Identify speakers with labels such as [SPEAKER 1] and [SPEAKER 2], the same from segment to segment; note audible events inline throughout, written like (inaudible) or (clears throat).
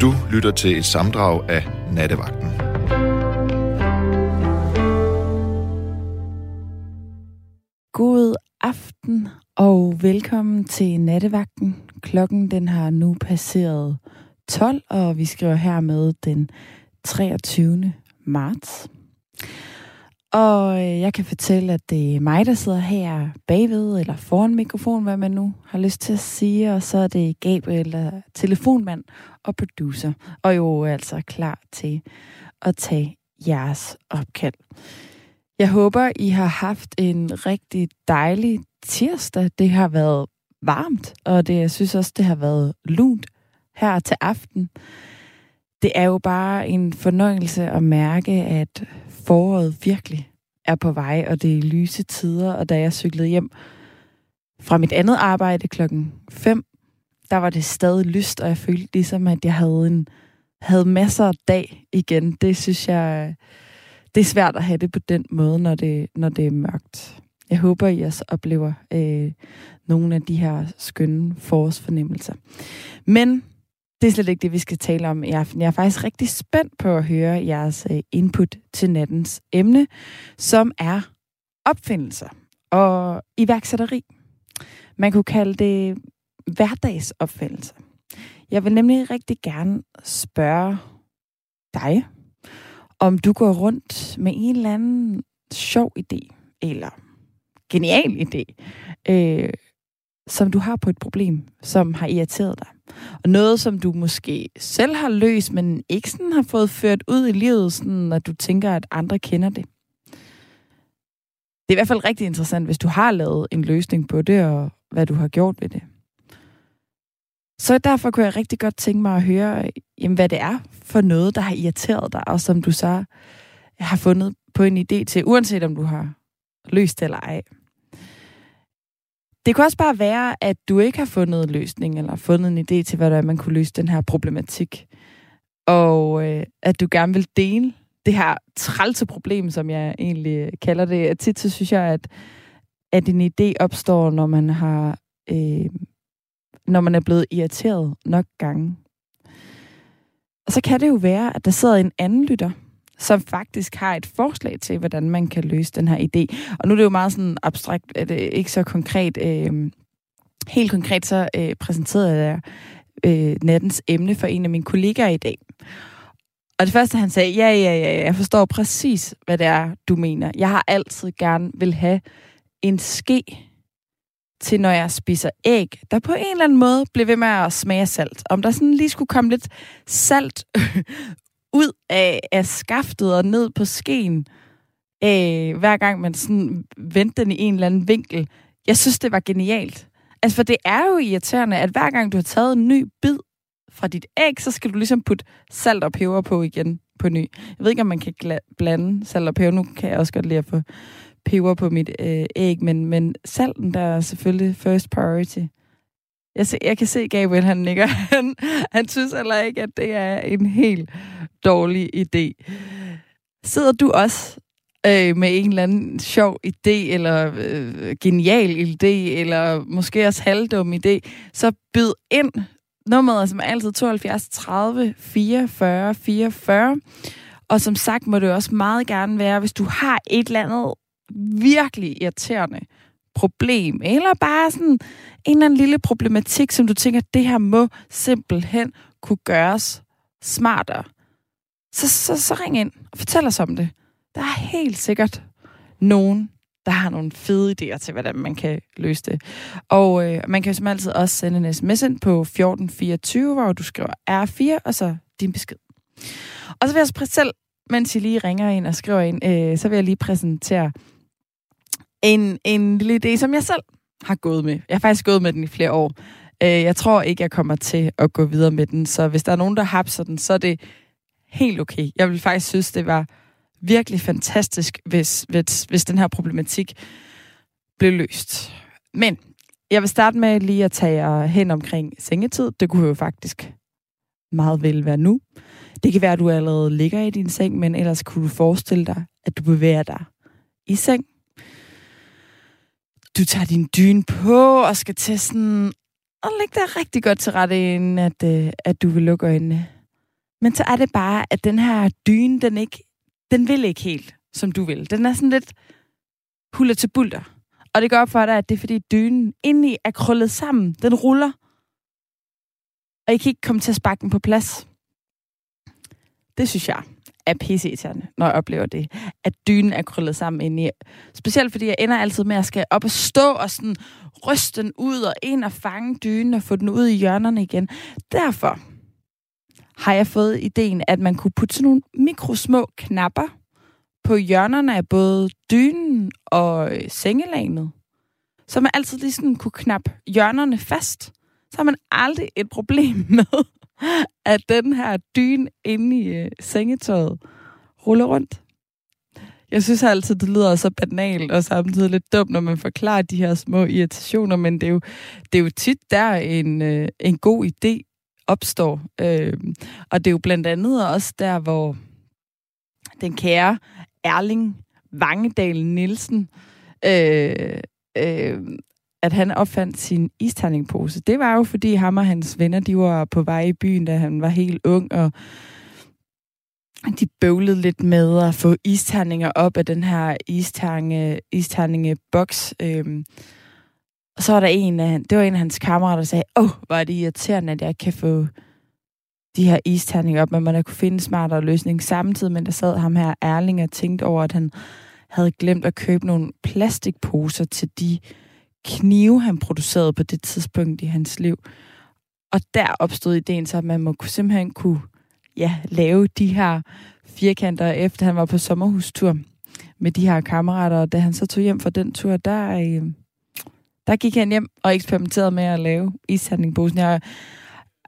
[SPEAKER 1] Du lytter til et samdrag af Nattevagten.
[SPEAKER 2] God aften og velkommen til Nattevagten. Klokken den har nu passeret 12, og vi skriver hermed den 23. marts. Og øh, jeg kan fortælle, at det er mig, der sidder her bagved, eller foran mikrofon, hvad man nu har lyst til at sige. Og så er det Gabriel, der er telefonmand og producer. Og jo altså klar til at tage jeres opkald. Jeg håber, I har haft en rigtig dejlig tirsdag. Det har været varmt, og det, jeg synes også, det har været lunt her til aften. Det er jo bare en fornøjelse at mærke, at foråret virkelig er på vej, og det er lyse tider. Og da jeg cyklede hjem fra mit andet arbejde klokken 5, der var det stadig lyst, og jeg følte ligesom, at jeg havde, en, havde masser af dag igen. Det synes jeg, det er svært at have det på den måde, når det, når det er mørkt. Jeg håber, I også oplever øh, nogle af de her skønne forårsfornemmelser. Men det er slet ikke det, vi skal tale om i aften. Jeg er faktisk rigtig spændt på at høre jeres øh, input til nattens emne, som er opfindelser og iværksætteri. Man kunne kalde det hverdagsopfindelser. Jeg vil nemlig rigtig gerne spørge dig, om du går rundt med en eller anden sjov idé, eller genial idé, øh, som du har på et problem, som har irriteret dig. Og noget, som du måske selv har løst, men ikke sådan har fået ført ud i livet, sådan at du tænker, at andre kender det. Det er i hvert fald rigtig interessant, hvis du har lavet en løsning på det, og hvad du har gjort ved det. Så derfor kunne jeg rigtig godt tænke mig at høre, jamen, hvad det er for noget, der har irriteret dig, og som du så har fundet på en idé til, uanset om du har løst det eller ej. Det kunne også bare være, at du ikke har fundet en løsning, eller fundet en idé til, hvordan man kunne løse den her problematik. Og øh, at du gerne vil dele det her trælse problem, som jeg egentlig kalder det. Tit så synes jeg, at, at en idé opstår, når man har... Øh, når man er blevet irriteret nok gange. Og så kan det jo være, at der sidder en anden lytter, som faktisk har et forslag til, hvordan man kan løse den her idé. Og nu er det jo meget sådan abstrakt, at det ikke så konkret. Øh, helt konkret så øh, præsenterede jeg øh, nattens emne for en af mine kollegaer i dag. Og det første, han sagde, ja, ja, ja, jeg forstår præcis, hvad det er, du mener. Jeg har altid gerne vil have en ske til, når jeg spiser æg, der på en eller anden måde bliver ved med at smage salt. Om der sådan lige skulle komme lidt salt ud af, af skaftet og ned på skeen, øh, hver gang man sådan vendte den i en eller anden vinkel. Jeg synes, det var genialt. Altså, for det er jo irriterende, at hver gang du har taget en ny bid fra dit æg, så skal du ligesom putte salt og peber på igen på ny. Jeg ved ikke, om man kan blande salt og peber. Nu kan jeg også godt lide at få peber på mit øh, æg, men, men salten der er selvfølgelig first priority. Jeg, se, jeg kan se, Gabriel, han nikker. (laughs) Han, han synes heller ikke, at det er en helt dårlig idé. Sidder du også øh, med en eller anden sjov idé, eller øh, genial idé, eller måske også halvdum idé, så byd ind. Nummeret er som altid 72 30 44 44. Og som sagt må det også meget gerne være, hvis du har et eller andet virkelig irriterende problem, eller bare sådan en eller anden lille problematik, som du tænker, det her må simpelthen kunne gøres smartere, så, så, så ring ind og fortæl os om det. Der er helt sikkert nogen, der har nogle fede idéer til, hvordan man kan løse det. Og øh, man kan jo som altid også sende en sms ind på 1424, hvor du skriver R4, og så din besked. Og så vil jeg selv, mens I lige ringer ind og skriver ind, øh, så vil jeg lige præsentere en, en lille idé, som jeg selv har gået med. Jeg har faktisk gået med den i flere år. Øh, jeg tror ikke, jeg kommer til at gå videre med den, så hvis der er nogen, der hapser den, så er det helt okay. Jeg vil faktisk synes, det var virkelig fantastisk, hvis, hvis, hvis den her problematik blev løst. Men jeg vil starte med lige at tage jer hen omkring sengetid. Det kunne jo faktisk meget vel være nu. Det kan være, at du allerede ligger i din seng, men ellers kunne du forestille dig, at du bevæger dig i seng du tager din dyne på og skal til sådan og lægge dig rigtig godt til rette, inden at, øh, at du vil lukke øjnene. Men så er det bare, at den her dyne, den, ikke, den vil ikke helt, som du vil. Den er sådan lidt huller til bulter. Og det går op for dig, at det er fordi dynen indeni er krøllet sammen. Den ruller. Og I kan ikke komme til at sparke den på plads. Det synes jeg er pisse når jeg oplever det. At dynen er krøllet sammen ind i. Specielt fordi jeg ender altid med at skal op og stå og sådan ryste den ud og ind og fange dynen og få den ud i hjørnerne igen. Derfor har jeg fået ideen, at man kunne putte sådan nogle mikrosmå knapper på hjørnerne af både dynen og øh, sengelanet, så man altid lige sådan kunne knappe hjørnerne fast. Så har man aldrig et problem (laughs) med, (laughs) at den her dyne inde i øh, sengetøjet ruller rundt. Jeg synes altid, det lyder så banalt og samtidig lidt dumt, når man forklarer de her små irritationer, men det er jo, det er jo tit der en, øh, en god idé opstår. Øh, og det er jo blandt andet også der, hvor den kære Erling Vangedal Nielsen, øh, øh, at han opfandt sin isterningpose. Det var jo, fordi ham og hans venner, de var på vej i byen, da han var helt ung, og de bøvlede lidt med at få isterninger op af den her isterninge, isterningeboks. Øhm, og så var der en af, det var en af hans kammerater, der sagde, åh, oh, hvor er det irriterende, at jeg kan få de her isterninger op, men man kunne finde en smartere løsning. Samtidig men der sad ham her Erling og tænkte over, at han havde glemt at købe nogle plastikposer til de knive, han producerede på det tidspunkt i hans liv. Og der opstod ideen så, at man må simpelthen kunne ja, lave de her firkanter, efter han var på sommerhustur med de her kammerater. Og da han så tog hjem fra den tur, der, øh, der gik han hjem og eksperimenterede med at lave ishændingposen. Jeg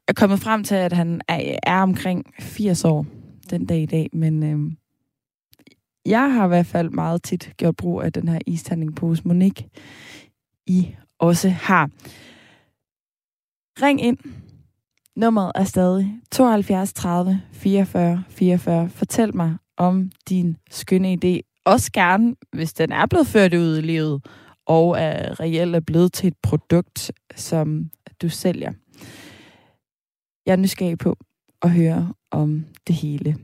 [SPEAKER 2] er kommet frem til, at han er, er omkring 80 år den dag i dag, men øh, jeg har i hvert fald meget tit gjort brug af den her istandingpose. Monique, i også har. Ring ind. Nummeret er stadig 72 30 44 44. Fortæl mig om din skønne idé. Også gerne, hvis den er blevet ført ud i livet, og er reelt er blevet til et produkt, som du sælger. Jeg er nysgerrig på at høre om det hele.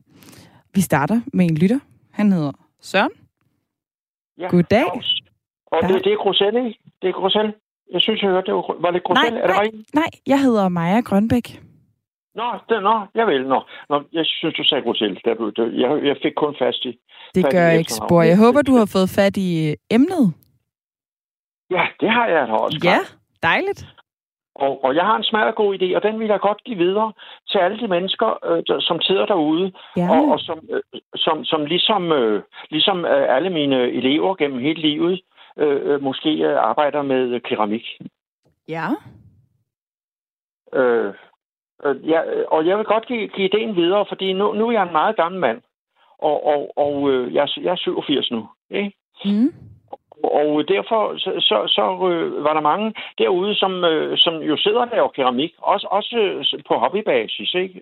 [SPEAKER 2] Vi starter med en lytter. Han hedder Søren.
[SPEAKER 3] Ja,
[SPEAKER 2] Goddag.
[SPEAKER 3] Og det, det er Grosel, ikke? Det er Grosel. Jeg synes, jeg hørte, det var, var det Grosel?
[SPEAKER 2] Nej,
[SPEAKER 3] er det
[SPEAKER 2] nej,
[SPEAKER 3] rigtigt?
[SPEAKER 2] nej, jeg hedder Maja Grønbæk.
[SPEAKER 3] Nå, det, nå, jeg vil. Nå. nå, jeg synes, du sagde Grosel. Der blev, det, jeg, jeg fik kun fast i.
[SPEAKER 2] Det
[SPEAKER 3] fat i
[SPEAKER 2] gør ikke
[SPEAKER 3] efternavnet.
[SPEAKER 2] spor. Jeg håber, du har fået fat i øh, emnet.
[SPEAKER 3] Ja, det har jeg da også.
[SPEAKER 2] Ja, dejligt.
[SPEAKER 3] Og, og jeg har en smadret god idé, og den vil jeg godt give videre til alle de mennesker, øh, som sidder derude,
[SPEAKER 2] Ja.
[SPEAKER 3] og, og som, øh, som, som ligesom, øh, ligesom øh, alle mine elever gennem hele livet øh, øh, måske øh, arbejder med øh, keramik.
[SPEAKER 2] Ja.
[SPEAKER 3] Øh, øh, ja, og jeg vil godt give, give ideen videre, fordi nu, nu er jeg en meget gammel mand, og, og, og øh, jeg, jeg er 87 nu. Ikke?
[SPEAKER 2] Mm.
[SPEAKER 3] Og derfor så, så, så øh, var der mange derude, som, øh, som jo sidder og laver keramik, også, også øh, på hobbybasis. Ikke?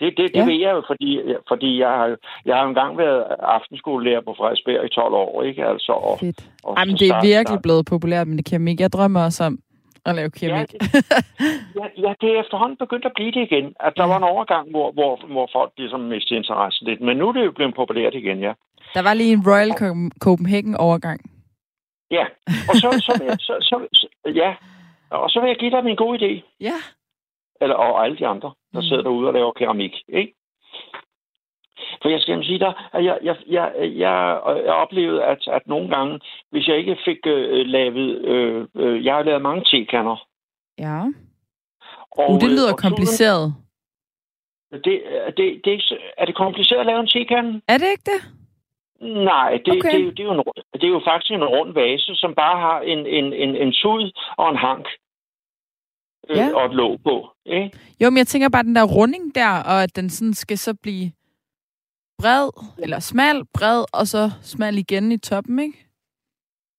[SPEAKER 3] Det, det, det
[SPEAKER 2] Ja.
[SPEAKER 3] ved jeg jo, fordi, fordi jeg, har, jeg har engang været aftenskolelærer på Frederiksberg i 12 år. Ikke? Altså, og,
[SPEAKER 2] Fedt.
[SPEAKER 3] og
[SPEAKER 2] Jamen, det er
[SPEAKER 3] start-
[SPEAKER 2] virkelig
[SPEAKER 3] start-
[SPEAKER 2] blevet populært med det keramik. Jeg drømmer også om at lave keramik.
[SPEAKER 3] Ja, ja, det er efterhånden begyndt at blive det igen. At der
[SPEAKER 2] Ja.
[SPEAKER 3] var en overgang, hvor, hvor, hvor folk ligesom mistede interesse lidt. Men nu er det jo blevet populært igen, ja.
[SPEAKER 2] Der var lige en Royal Co- Copenhagen-overgang.
[SPEAKER 3] Ja, og så, så, vil jeg, så, så, så, ja. Og så vil jeg give dig min gode idé.
[SPEAKER 2] Ja.
[SPEAKER 3] eller, og alle de andre, der
[SPEAKER 2] Mm.
[SPEAKER 3] sidder derude og laver keramik. Ikke? For jeg skal sige dig, at jeg, jeg, jeg, jeg, jeg oplevede, at, at nogle gange, hvis jeg ikke fik øh, lavet... Øh, øh, jeg har lavet mange tekander.
[SPEAKER 2] Ja.
[SPEAKER 3] Og,
[SPEAKER 2] Uh, det
[SPEAKER 3] øh,
[SPEAKER 2] lyder
[SPEAKER 3] og
[SPEAKER 2] kompliceret.
[SPEAKER 3] Det, det, det, er så- er det kompliceret at lave en tekande?
[SPEAKER 2] Er det ikke det?
[SPEAKER 3] Nej, det,
[SPEAKER 2] Okay.
[SPEAKER 3] det, er jo- det, er jo en, det er jo faktisk en rund vase, som bare har en, en, en, en sud og en hank. Øh,
[SPEAKER 2] Ja.
[SPEAKER 3] Og et låg på. Ikke?
[SPEAKER 2] Jo, men jeg tænker bare den der runding der, og at den sådan skal så blive bred, eller smal, bred, og så smal igen i toppen, ikke?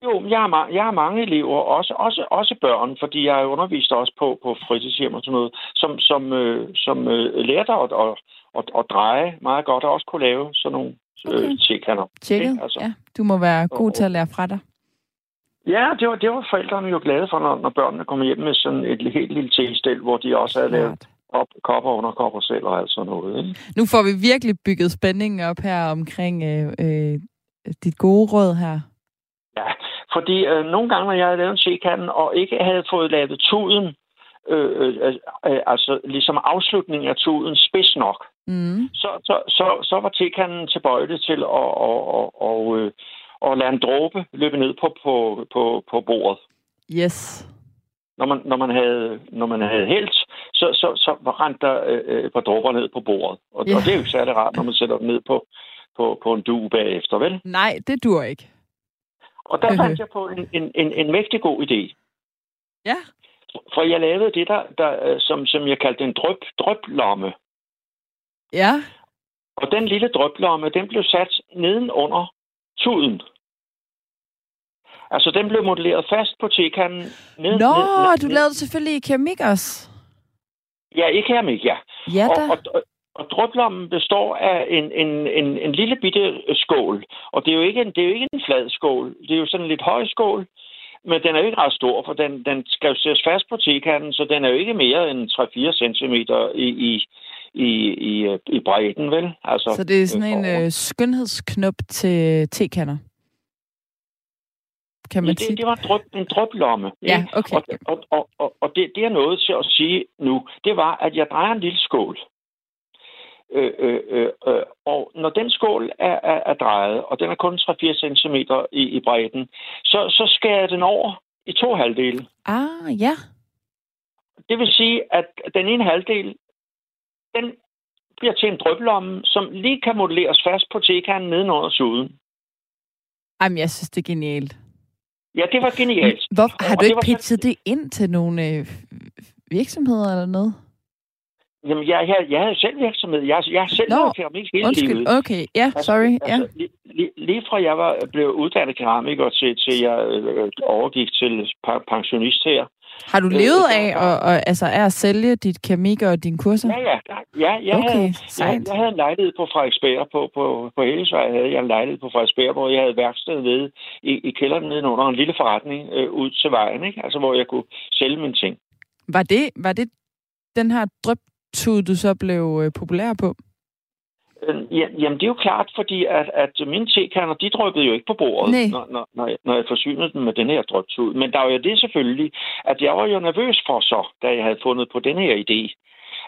[SPEAKER 3] Jo, jeg har, jeg har mange elever, også, også, også børn, fordi jeg har undervist også på, på fritidshjem og sådan noget, som, som, øh, som øh, lærte at, at, at, at dreje meget godt, og også kunne lave sådan nogle
[SPEAKER 2] Okay.
[SPEAKER 3] øh, tekander.
[SPEAKER 2] Tjekket.
[SPEAKER 3] Ikke? Altså.
[SPEAKER 2] Ja, du må være god til at lære fra dig.
[SPEAKER 3] Ja, det var, det var forældrene jo glade for, når, når børnene kom hjem med sådan et helt lille testel, hvor de også havde lavet kop, kopper under kopper selv og alt sådan noget. Ikke?
[SPEAKER 2] Nu får vi virkelig bygget spændingen op her omkring øh, øh, dit gode råd her.
[SPEAKER 3] Ja, fordi øh, nogle gange, når jeg havde lavet en og ikke havde fået lavet tuden, øh, øh, øh, altså ligesom afslutningen af tuden spids nok,
[SPEAKER 2] Mm.
[SPEAKER 3] så, så, så, så var tekanden tilbøjelig til at, at, at, at, at, at lade en dråbe løbe ned på, på, på, på bordet.
[SPEAKER 2] Yes.
[SPEAKER 3] Når man, når man havde, når man havde hældt, så, så, så rent der øh, øh, et par dråber ned på bordet. Og,
[SPEAKER 2] Ja.
[SPEAKER 3] og det er jo ikke særlig rart, når man sætter dem ned på, på, på en due bagefter, vel?
[SPEAKER 2] Nej, det dur ikke.
[SPEAKER 3] Og der fandt (laughs) jeg på en, en, en, en mægtig god idé.
[SPEAKER 2] Ja.
[SPEAKER 3] For jeg lavede det, der, der øh, som, som jeg kaldte en drøb, drøblomme.
[SPEAKER 2] Ja.
[SPEAKER 3] Og den lille drøblomme, den blev sat nedenunder tuden. Altså, den blev modelleret fast på tekanden. Ned,
[SPEAKER 2] Nå,
[SPEAKER 3] ned, ned,
[SPEAKER 2] du lavede det selvfølgelig i keramik også.
[SPEAKER 3] Ja, ikke keramik, ja.
[SPEAKER 2] Ja da.
[SPEAKER 3] Og, og, og, drøblommen består af en, en, en, en lille bitte skål. Og det er, jo ikke en, det er jo ikke en flad skål. Det er jo sådan en lidt høj skål. Men den er jo ikke ret stor, for den, den skal jo sættes fast på tekanden, så den er jo ikke mere end 3-4 cm i, i, i, i, i bredden, vel? Altså,
[SPEAKER 2] Så det er sådan en
[SPEAKER 3] øh,
[SPEAKER 2] øh, skønhedsknop til tekander. Kan man
[SPEAKER 3] det,
[SPEAKER 2] sige.
[SPEAKER 3] det var en, drøb, en drøblomme.
[SPEAKER 2] Ja,
[SPEAKER 3] ikke?
[SPEAKER 2] okay.
[SPEAKER 3] Og, og, og, og, og det, det er noget til at sige nu, det var, at jeg drejer en lille skål. Øh, øh, øh, øh, og når den skål er, er, er drejet, og den er kun 3-4 cm i, i bredden, så, så skærer jeg den over i to halvdele.
[SPEAKER 2] Ah, ja.
[SPEAKER 3] Det vil sige, at den ene halvdel, den bliver til en drøblomme, som lige kan modelleres fast på tekanden nedenunder suden.
[SPEAKER 2] Jamen, jeg synes, det er genialt.
[SPEAKER 3] Ja, det var genialt.
[SPEAKER 2] Hvor, har du
[SPEAKER 3] det
[SPEAKER 2] ikke
[SPEAKER 3] var så-
[SPEAKER 2] pitchet det ind til nogle øh, virksomheder eller noget?
[SPEAKER 3] Jamen, jeg, jeg, jeg havde selv virksomhed. Jeg, jeg har selv
[SPEAKER 2] Nå,
[SPEAKER 3] lavet keramik hele
[SPEAKER 2] Undskyld,
[SPEAKER 3] livet.
[SPEAKER 2] okay. Ja, sorry. Ja.
[SPEAKER 3] Altså, lige, lige, fra jeg var blev uddannet keramiker til, til jeg øh, overgik til pensionist her.
[SPEAKER 2] Har du
[SPEAKER 3] øh,
[SPEAKER 2] levet af at, og, altså, af at sælge dit keramik og dine kurser?
[SPEAKER 3] Ja, ja. ja jeg,
[SPEAKER 2] Okay,
[SPEAKER 3] havde, jeg,
[SPEAKER 2] sejt.
[SPEAKER 3] jeg havde en lejlighed på Frederiksberg. På, på, på Hellesvej havde jeg en lejlighed på Frederiksberg, hvor jeg havde værksted nede i, i kælderen nedenunder en lille forretning øh, ud til vejen. Ikke? Altså, hvor jeg kunne sælge mine ting.
[SPEAKER 2] Var det, var det den her drøbtud, du så blev øh, populær på?
[SPEAKER 3] Øh, Ja, jamen, det er jo klart, fordi at, at mine tekander, de drøbede jo ikke på bordet,
[SPEAKER 2] Nej.
[SPEAKER 3] når, når, når, jeg, når jeg forsynede dem med den her drøbtud. Men der var jo det selvfølgelig, at jeg var jo nervøs for så, da jeg havde fundet på den her idé,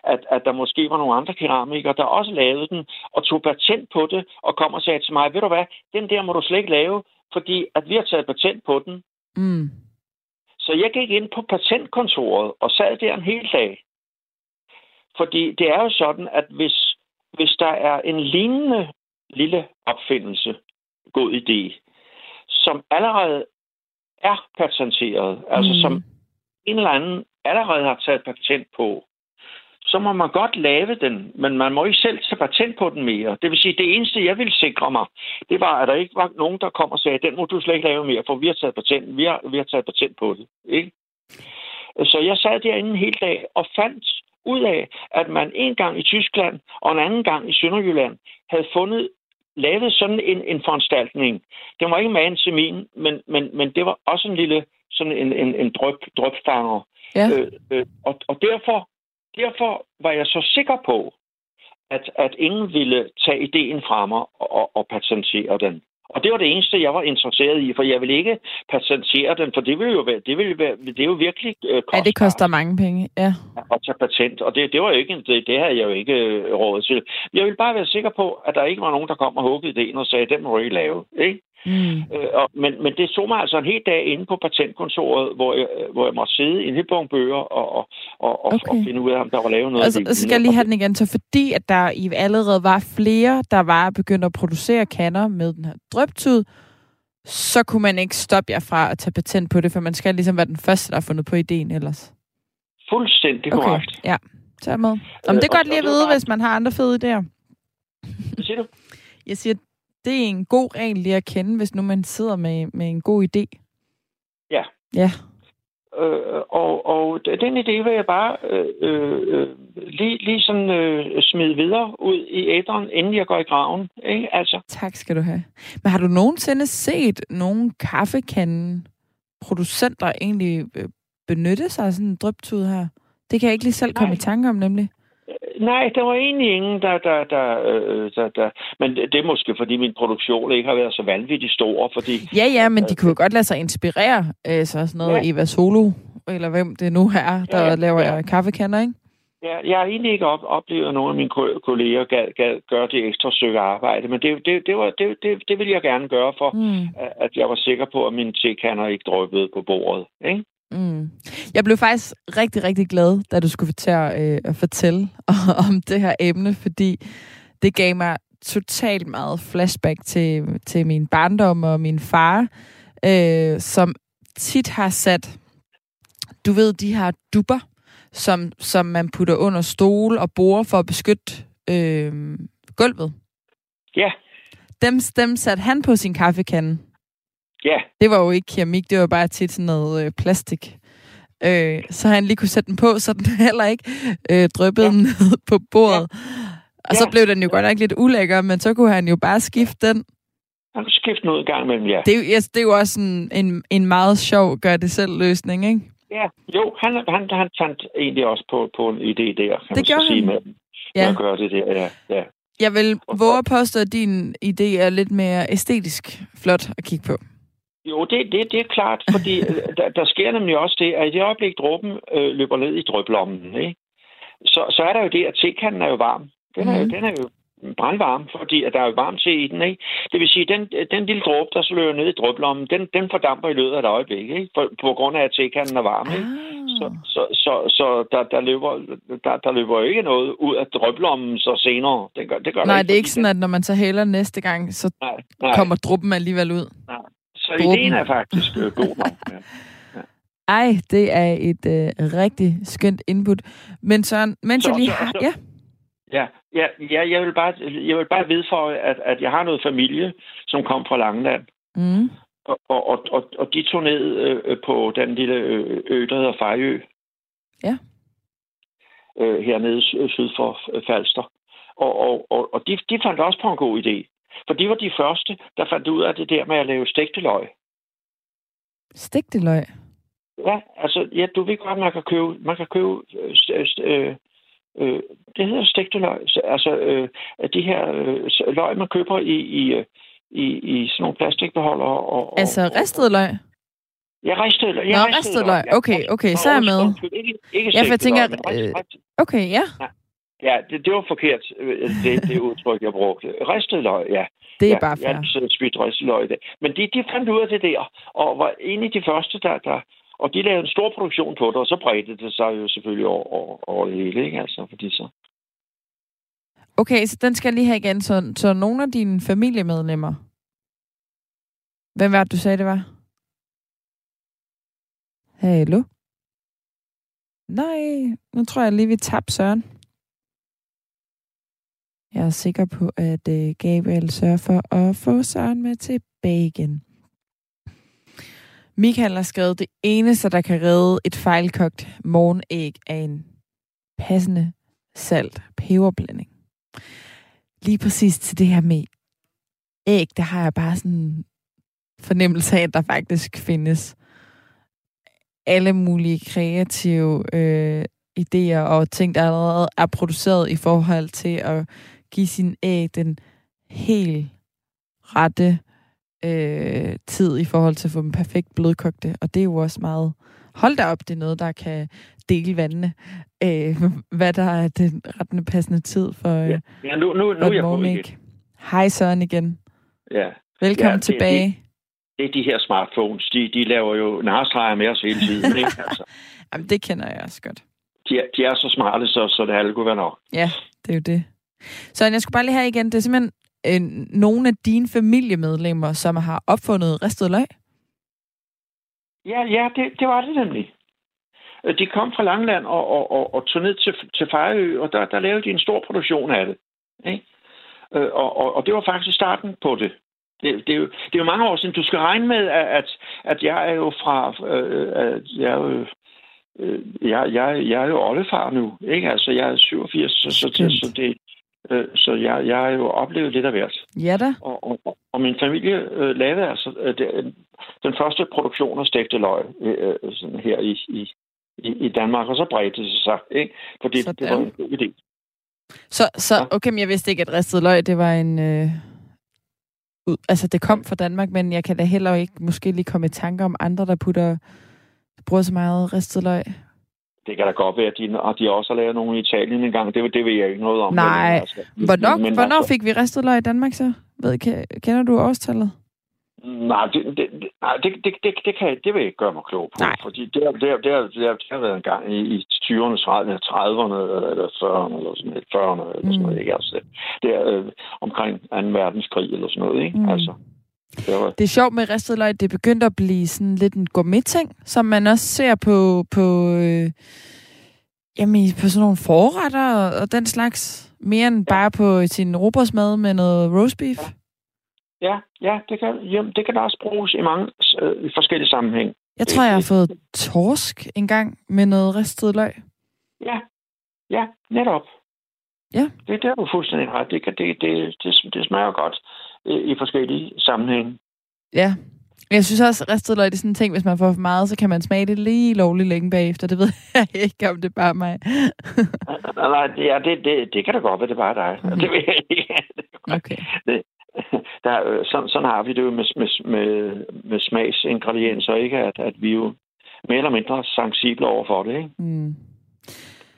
[SPEAKER 3] at, at der måske var nogle andre keramikere, der også lavede den, og tog patent på det, og kom og sagde til mig, ved du hvad, den der må du slet ikke lave, fordi at vi har taget patent på den.
[SPEAKER 2] Mm.
[SPEAKER 3] Så jeg gik ind på patentkontoret og sad der en hel dag. Fordi det er jo sådan, at hvis, hvis der er en lignende lille opfindelse, god idé, som allerede er patenteret, altså
[SPEAKER 2] Mm.
[SPEAKER 3] som en eller anden allerede har taget patent på, så må man godt lave den, men man må ikke selv tage patent på den mere. Det vil sige, det eneste, jeg ville sikre mig, det var, at der ikke var nogen, der kom og sagde, den må du slet ikke lave mere, for vi har taget patent, vi har, vi har taget patent på det. Ikke? Så jeg sad derinde en hel dag og fandt ud af, at man en gang i Tyskland og en anden gang i Sønderjylland havde fundet lavet sådan en, en foranstaltning. Den var ikke magen til min, men, men, men det var også en lille sådan en, en, en drøb, drøbfanger.
[SPEAKER 2] Ja.
[SPEAKER 3] Øh, øh, og, og derfor, derfor var jeg så sikker på, at, at ingen ville tage ideen fra mig og, og patentere den. Og det var det eneste, jeg var interesseret i, for jeg ville ikke patentere den, for det ville jo være, det ville være, det er jo virkelig øh,
[SPEAKER 2] Ja,
[SPEAKER 3] kostbart
[SPEAKER 2] det koster mange penge. Ja.
[SPEAKER 3] at tage patent, og det, det var jo ikke, det, det havde jeg jo ikke øh, råd til. Jeg ville bare være sikker på, at der ikke var nogen, der kom og huggede ideen og sagde, den må ikke lave. Ikke?
[SPEAKER 2] Mm.
[SPEAKER 3] Øh, og, men, men det tog mig altså en hel dag inde på patentkontoret, hvor jeg, øh, hvor jeg måtte sidde i en hel bunke bøger og, og, og, okay. Og finde ud af, om der var lavet noget.
[SPEAKER 2] Altså,
[SPEAKER 3] af det
[SPEAKER 2] så skal jeg lige have den igen. Så fordi at der i allerede var flere, der var begyndt at producere kander med den her drøbtud, så kunne man ikke stoppe jer fra at tage patent på det, for man skal ligesom være den første, der har fundet på ideen ellers.
[SPEAKER 3] Fuldstændig
[SPEAKER 2] Okay,
[SPEAKER 3] korrekt.
[SPEAKER 2] ja. Så er med. Om det er
[SPEAKER 3] og-
[SPEAKER 2] godt lige
[SPEAKER 3] og
[SPEAKER 2] at vide, hvis man har andre fede idéer.
[SPEAKER 3] Hvad siger du?
[SPEAKER 2] Jeg siger, det er en god regel lige at kende, hvis nu man sidder med, med en god idé.
[SPEAKER 3] Ja.
[SPEAKER 2] Ja.
[SPEAKER 3] Øh, og, og den idé vil jeg bare øh, øh, lige, lige sådan øh, smide videre ud i æderen, inden jeg går i graven. Ikke? Altså,
[SPEAKER 2] Tak skal du have. Men har du nogensinde set nogle kaffekanden producenter egentlig øh, benytte sig af sådan en drøbtud her? Det kan jeg ikke lige selv komme
[SPEAKER 3] Nej.
[SPEAKER 2] i tanke om, nemlig.
[SPEAKER 3] Nej, der var egentlig ingen, der... der, der, øh, der, der men det er måske, fordi min produktion ikke har været så vanvittigt stor, fordi...
[SPEAKER 2] Ja, ja, men de kunne jo godt lade sig inspirere. Øh, så sådan noget
[SPEAKER 3] Ja.
[SPEAKER 2] Eva Solo, eller hvem det nu er, der
[SPEAKER 3] Ja,
[SPEAKER 2] ja, laver
[SPEAKER 3] ja.
[SPEAKER 2] kaffekander, ikke?
[SPEAKER 3] Ja, jeg har egentlig ikke op, oplevet, at nogle af mine ko- kolleger gad, gad gøre det ekstra stykke arbejde, men det, det, det, var, det, det, det ville jeg gerne gøre for,
[SPEAKER 2] Mm.
[SPEAKER 3] at- at jeg var sikker på, at mine tekander ikke drøbede på bordet. Ikke?
[SPEAKER 2] Mm. Jeg blev faktisk rigtig, rigtig glad, da du skulle til at, øh, at fortælle (laughs) om det her emne, fordi det gav mig totalt meget flashback til, til min barndom og min far, øh, som tit har sat, du ved, de her dupper, som, som man putter under stol og bord for at beskytte øh, gulvet.
[SPEAKER 3] Ja,
[SPEAKER 2] Dem, dem satte han på sin kaffekande.
[SPEAKER 3] Ja,
[SPEAKER 2] Det var jo ikke keramik, det var bare tit sådan noget øh, plastik. Øh, så han lige kunne sætte den på, så den (laughs) heller ikke øh, dryppede
[SPEAKER 3] Ja.
[SPEAKER 2] ned på bordet. Ja. Og så
[SPEAKER 3] Ja.
[SPEAKER 2] blev den jo godt nok lidt ulækker, men så kunne han jo bare skifte den.
[SPEAKER 3] han kunne skifte noget gang imellem, ja.
[SPEAKER 2] Det er jo, yes, det er jo også en, en, en meget sjov gør-det-selv-løsning, ikke?
[SPEAKER 3] Ja, jo, han, han, han fandt egentlig også på, på en idé der, kan man så
[SPEAKER 2] gjorde
[SPEAKER 3] sige, med
[SPEAKER 2] Ja.
[SPEAKER 3] at gøre det der, ja. ja.
[SPEAKER 2] Jeg vil våge at påstå, at din idé er lidt mere æstetisk flot at kigge på.
[SPEAKER 3] Jo, det, det, det er klart, fordi (laughs) øh, der, der sker nemlig også det, at i det øjeblik dråben øh, løber ned i drøblommen, ikke? Så, så er der jo det, at tekanden er jo varm. Den er, mm. Den er jo brandvarm, fordi at der er jo varmt te i den, ikke? Det vil sige, den, den lille dråbe, der så løber ned i drøblommen, den, den fordamper i løbet af et øjeblik, ikke? For, på grund af, at tekanden er varm, ikke? Så,
[SPEAKER 2] Ah.
[SPEAKER 3] så, så, så der, der, løber, der, der løber jo ikke noget ud af drøblommen så senere. Det gør, det gør
[SPEAKER 2] Nej, det er ikke sådan, at når man så hælder næste gang, så
[SPEAKER 3] Nej, nej,
[SPEAKER 2] kommer druppen alligevel ud.
[SPEAKER 3] nej. Så ideen er faktisk øh, god nok. (laughs) Ja.
[SPEAKER 2] Ej, det er et øh, rigtig skønt input. Men Søren, mens
[SPEAKER 3] Så-
[SPEAKER 2] jeg lige har...
[SPEAKER 3] så-
[SPEAKER 2] Ja,
[SPEAKER 3] Ja, ja, ja jeg, vil bare, jeg vil bare vide for, at, at jeg har noget familie, som kom fra Langeland.
[SPEAKER 2] mm.
[SPEAKER 3] Og, og, og, og, de tog ned øh, på den lille ø, der hedder Fejø.
[SPEAKER 2] Ja.
[SPEAKER 3] Øh, hernede sy- syd for øh, Falster. Og, og, og, og de, de fandt også på en god idé. For de var de første, der fandt ud af det der med at lave stegte løg.
[SPEAKER 2] stegte løg.
[SPEAKER 3] Ja, altså, ja, du ved godt, man kan købe, man kan købe øh, st- øh, øh, det hedder stegte løg. Så, Altså, øh, de her øh, løg, man køber i, i, øh, i, i sådan nogle plastikbeholder. Og, og,
[SPEAKER 2] Altså ristet løg?
[SPEAKER 3] Ja, ristet løg. Ja,
[SPEAKER 2] Nå, ristet løg. Okay, okay, så er jeg med.
[SPEAKER 3] Ikke, ikke
[SPEAKER 2] Ja, for jeg tænker,
[SPEAKER 3] løg,
[SPEAKER 2] øh, Okay, ja.
[SPEAKER 3] Ja, det, det var forkert, øh, det, det (laughs) udtryk, jeg brugte. Ristet løg, ja.
[SPEAKER 2] Det er
[SPEAKER 3] ja,
[SPEAKER 2] bare
[SPEAKER 3] Jeg
[SPEAKER 2] fair.
[SPEAKER 3] har altid spist ristet løg i dag. Men de, de fandt ud af det der, og var en af de første, der, der og de lavede en stor produktion på det, og så bredte det sig jo selvfølgelig over, over, over det hele, ikke? Altså, fordi så...
[SPEAKER 2] Okay, så den skal jeg lige have igen. Så, så nogle af dine familiemedlemmer... Hvem var det, du sagde, det var? Hallo? Nej, nu tror jeg lige, vi tabte Søren. Jeg er sikker på, at øh, Gabriel sørger for at få Søren med tilbage igen. Michael har skrevet, det eneste, der kan redde et fejlkogt morgenæg, er en passende salt peberblanding. Lige præcis til det her med æg, der har jeg bare sådan en fornemmelse af, at der faktisk findes alle mulige kreative øh, idéer og ting, der allerede er produceret i forhold til at give sin æg den helt rette øh, tid i forhold til at få dem perfekt blødkogte. Og det er jo også meget... Hold da op, det er noget, der kan dele vandene. Øh, (laughs) hvad der er den rettende passende tid for, øh,
[SPEAKER 3] Ja, ja nu, nu, nu er jeg på igen.
[SPEAKER 2] Hej Søren igen.
[SPEAKER 3] Ja,
[SPEAKER 2] Velkommen
[SPEAKER 3] Ja, det-
[SPEAKER 2] tilbage.
[SPEAKER 3] det er de her smartphones. De, de laver jo narstreger med os hele tiden, ikke? (laughs) Altså,
[SPEAKER 2] Jamen, det kender jeg også godt.
[SPEAKER 3] de, er, de er så smarte, så, så det alle kunne være nok.
[SPEAKER 2] Ja, det er jo det. Så jeg skulle bare lige have igen, det er simpelthen øh, nogle af dine familiemedlemmer, som har opfundet ristet løg.
[SPEAKER 3] Ja, ja, det, det var det nemlig. Øh, de kom fra Langland og, og, og, og tog ned til, til Fejø, og der, der lavede de en stor produktion af det. Ikke? Øh, Og, og, og det var faktisk starten på det. Det, det, er jo, det er jo mange år siden. Du skal regne med, at, at, at jeg er jo fra... Øh, at jeg er jo, øh, jeg, jeg, jeg er jo oldefar nu, ikke? Altså, jeg er 87, så, så, så, så det øh, Så jeg, jeg har jo oplevet lidt af hvert.
[SPEAKER 2] Ja da.
[SPEAKER 3] Og, og, og min familie øh, lavede altså øh, det, den første produktion af stegte løg øh, øh, sådan her i, i, i, i Danmark, og så bredte det sig, ikke? Fordi Sådan. det var en god idé.
[SPEAKER 2] Så, så okay, men jeg vidste ikke, at ristet løg, det var en... Øh, ud, altså, det kom fra Danmark, men jeg kan da heller ikke måske lige komme i tanke om andre, der putter bruger så meget ristet løg.
[SPEAKER 3] Det kan da godt være, at de, at de også har lavet nogle i Italien engang. Det, det ved jeg ikke noget om.
[SPEAKER 2] Nej. Men, altså, hvornår, men, hvornår altså, fik vi ristet løg i Danmark så? Ved, kender du årstallet?
[SPEAKER 3] Nej, det, det, nej det, det, det, det, kan, det vil jeg ikke gøre mig klog på. Nej. Fordi det, det, det, det, det, det har været en gang i, i 20'erne, 30'erne eller 40'erne eller sådan noget, 40'erne eller sådan noget. Mm. Ikke? Altså, det er øh, omkring 2. verdenskrig eller sådan noget. Ikke? Mm. Altså,
[SPEAKER 2] det, er sjovt med ristet løg. Det er begyndt at blive sådan lidt en gourmet-ting, som man også ser på, på, øh, jamen, på sådan nogle forretter og, og den slags. Mere end bare på sin robotsmad med noget roast beef. Ja.
[SPEAKER 3] Ja, det, kan, jamen, det kan da også bruges i mange øh, forskellige sammenhæng.
[SPEAKER 2] Jeg tror, jeg har fået torsk en gang med noget ristet løg.
[SPEAKER 3] Ja, ja, netop.
[SPEAKER 2] Ja.
[SPEAKER 3] Det, det er du fuldstændig ret. Det, det, det, det, det smager godt i forskellige sammenhænge.
[SPEAKER 2] Ja. Jeg synes også, at ristet løg er sådan en ting, hvis man får for meget, så kan man smage det lige lovligt længe bagefter. Det ved (laughs) jeg ikke, om det er bare mig. (laughs)
[SPEAKER 3] Nej, det, ja, det, det, det kan da godt være, det er bare dig. Mm. Det ved jeg ikke.
[SPEAKER 2] Okay. (laughs) Det,
[SPEAKER 3] der, sådan, sådan har vi det jo med, med, med, med smagsingredienser, ikke? At, at vi jo mere eller mindre sensible over for det. Ikke? Mm.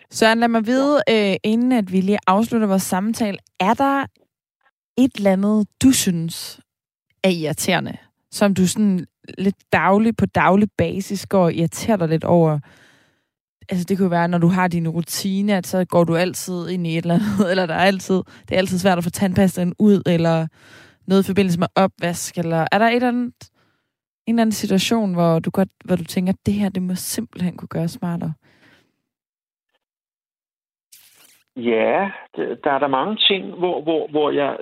[SPEAKER 2] Søren, lad mig vide, øh, inden at vi lige afslutter vores samtale, er der et eller andet, du synes er irriterende, som du sådan lidt daglig på daglig basis går og irriterer dig lidt over? Altså det kunne være, når du har din rutine, at så går du altid ind i et eller andet, (laughs) eller der er altid, det er altid svært at få tandpastaen ud, eller noget i forbindelse med opvask, eller er der et eller andet, en eller anden situation, hvor du, godt, hvor du tænker, at det her, det må simpelthen kunne gøre smartere?
[SPEAKER 3] Ja, der er der mange ting, hvor, hvor, hvor jeg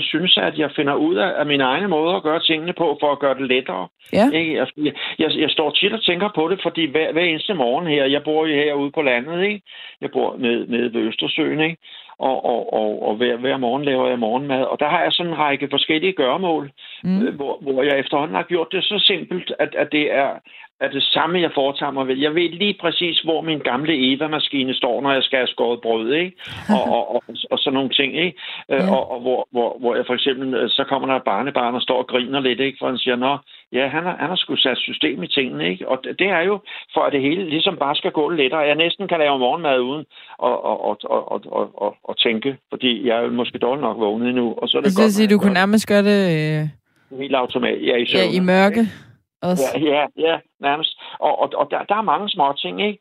[SPEAKER 3] synes, at jeg finder ud af, af min egne måde at gøre tingene på, for at gøre det lettere.
[SPEAKER 2] Ja.
[SPEAKER 3] Ikke? Jeg, jeg, jeg står tit og tænker på det, fordi hver, hver eneste morgen her, jeg bor jo herude på landet, ikke? jeg bor nede, nede ved Østersøen, ikke? og, og, og, og hver, hver morgen laver jeg morgenmad. Og der har jeg sådan en række forskellige gøremål, mm. Øh, hvor, hvor jeg efterhånden har gjort det så simpelt, at, at det er er det samme, jeg foretager mig ved. Jeg ved lige præcis, hvor min gamle Eva-maskine står, når jeg skal have skåret brød, ikke? Og, og, og, og sådan nogle ting, ikke? Øh, ja. Og, og hvor, hvor, hvor jeg for eksempel, øh, så kommer der et barnebarn og står og griner lidt, ikke? For han siger, nå, ja, han har, han har sgu sat system i tingene, ikke? Og det er jo for, at det hele ligesom bare skal gå lettere. Jeg næsten kan lave morgenmad uden at, og, og, og, og, og, og, og tænke, fordi jeg er måske dårligt nok vågnet endnu. Og så er det
[SPEAKER 2] altså, godt, sige, du kunne nærmest gøre det... Øh...
[SPEAKER 3] Helt automatisk. Ja, i,
[SPEAKER 2] søvn, ja, i mørke. Ikke?
[SPEAKER 3] Også. Ja, ja, ja, nærmest. Og, og, og der, der er mange små ting, ikke?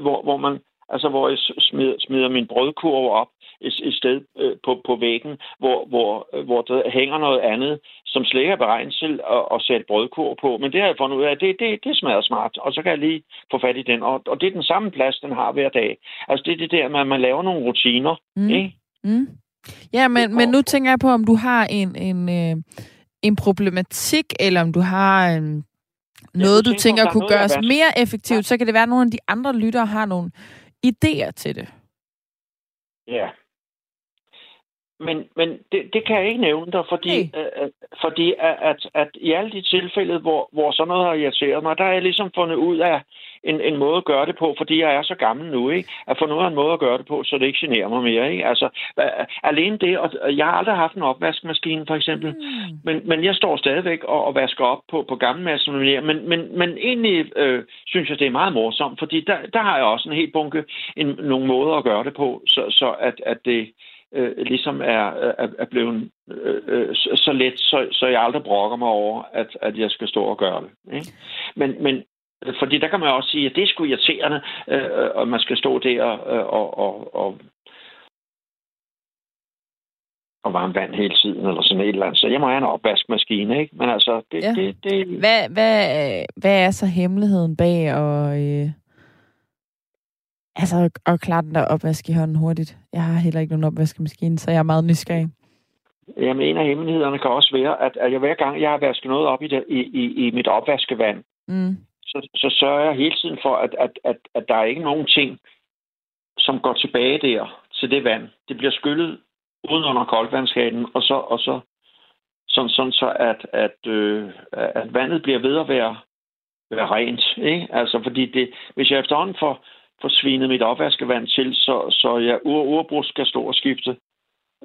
[SPEAKER 3] Hvor, hvor man, altså hvor jeg smider, smider min brødkurve op et, et sted øh, på, på væggen, hvor, hvor, hvor der hænger noget andet, som slet ikke er beregnet til at, at sætte brødkurve på. Men det har jeg fundet ud af, det, det, det smager smart, og så kan jeg lige få fat i den. Og, og det er den samme plads, den har hver dag. Altså det er det der med, at man laver nogle rutiner, mm. ikke?
[SPEAKER 2] Mm. Ja, men, men nu tænker jeg på, om du har en, en, øh, en problematik, eller om du har en noget, du tænker kunne gøres mere effektivt, ja. så kan det være, at nogle af de andre lyttere har nogle idéer til det.
[SPEAKER 3] Ja. Men, men det, det kan jeg ikke nævne dig, fordi, hey. øh, fordi at, at, at i alle de tilfælde, hvor, hvor sådan noget har irriteret mig, der har jeg ligesom fundet ud af, en, en måde at gøre det på, fordi jeg er så gammel nu, ikke? At få noget af en måde at gøre det på, så det ikke generer mig mere, ikke? Altså, alene det, og jeg har aldrig haft en opvaskemaskine, for eksempel, mm. men, men jeg står stadigvæk og, og vasker op på, på gamle maskiner, men, men, men egentlig øh, synes jeg, det er meget morsomt, fordi der, der har jeg også en helt bunke en, nogle måder at gøre det på, så, så at, at det øh, ligesom er, er, er blevet øh, øh så let, så, så jeg aldrig brokker mig over, at, at jeg skal stå og gøre det. Ikke? Men, men, fordi der kan man også sige, at det er sgu irriterende, øh, og man skal stå der øh, og, og, og, og varme vand hele tiden, eller sådan et eller andet. Så jeg må have en opvaskemaskine, ikke? Men altså, det... Ja. det, det...
[SPEAKER 2] Hvad, hvad, hvad er så hemmeligheden bag at, øh, altså, at klare den der opvask i hånden hurtigt? Jeg har heller ikke nogen opvaskemaskine, så jeg er meget nysgerrig.
[SPEAKER 3] Jamen, en af hemmelighederne kan også være, at, at jeg hver gang, jeg har vasket noget op i, det, i, i, i mit opvaskevand, mm så, så sørger jeg hele tiden for, at, at, at, at der er ikke nogen ting, som går tilbage der til det vand. Det bliver skyllet uden under koldvandshanen, og så, og så sådan, sådan så, at, at, øh, at vandet bliver ved at være være rent. Ikke? Altså, fordi det, hvis jeg efterhånden får, får svinet mit opvaskevand til, så, så jeg ur, urbrug skal stå og skifte.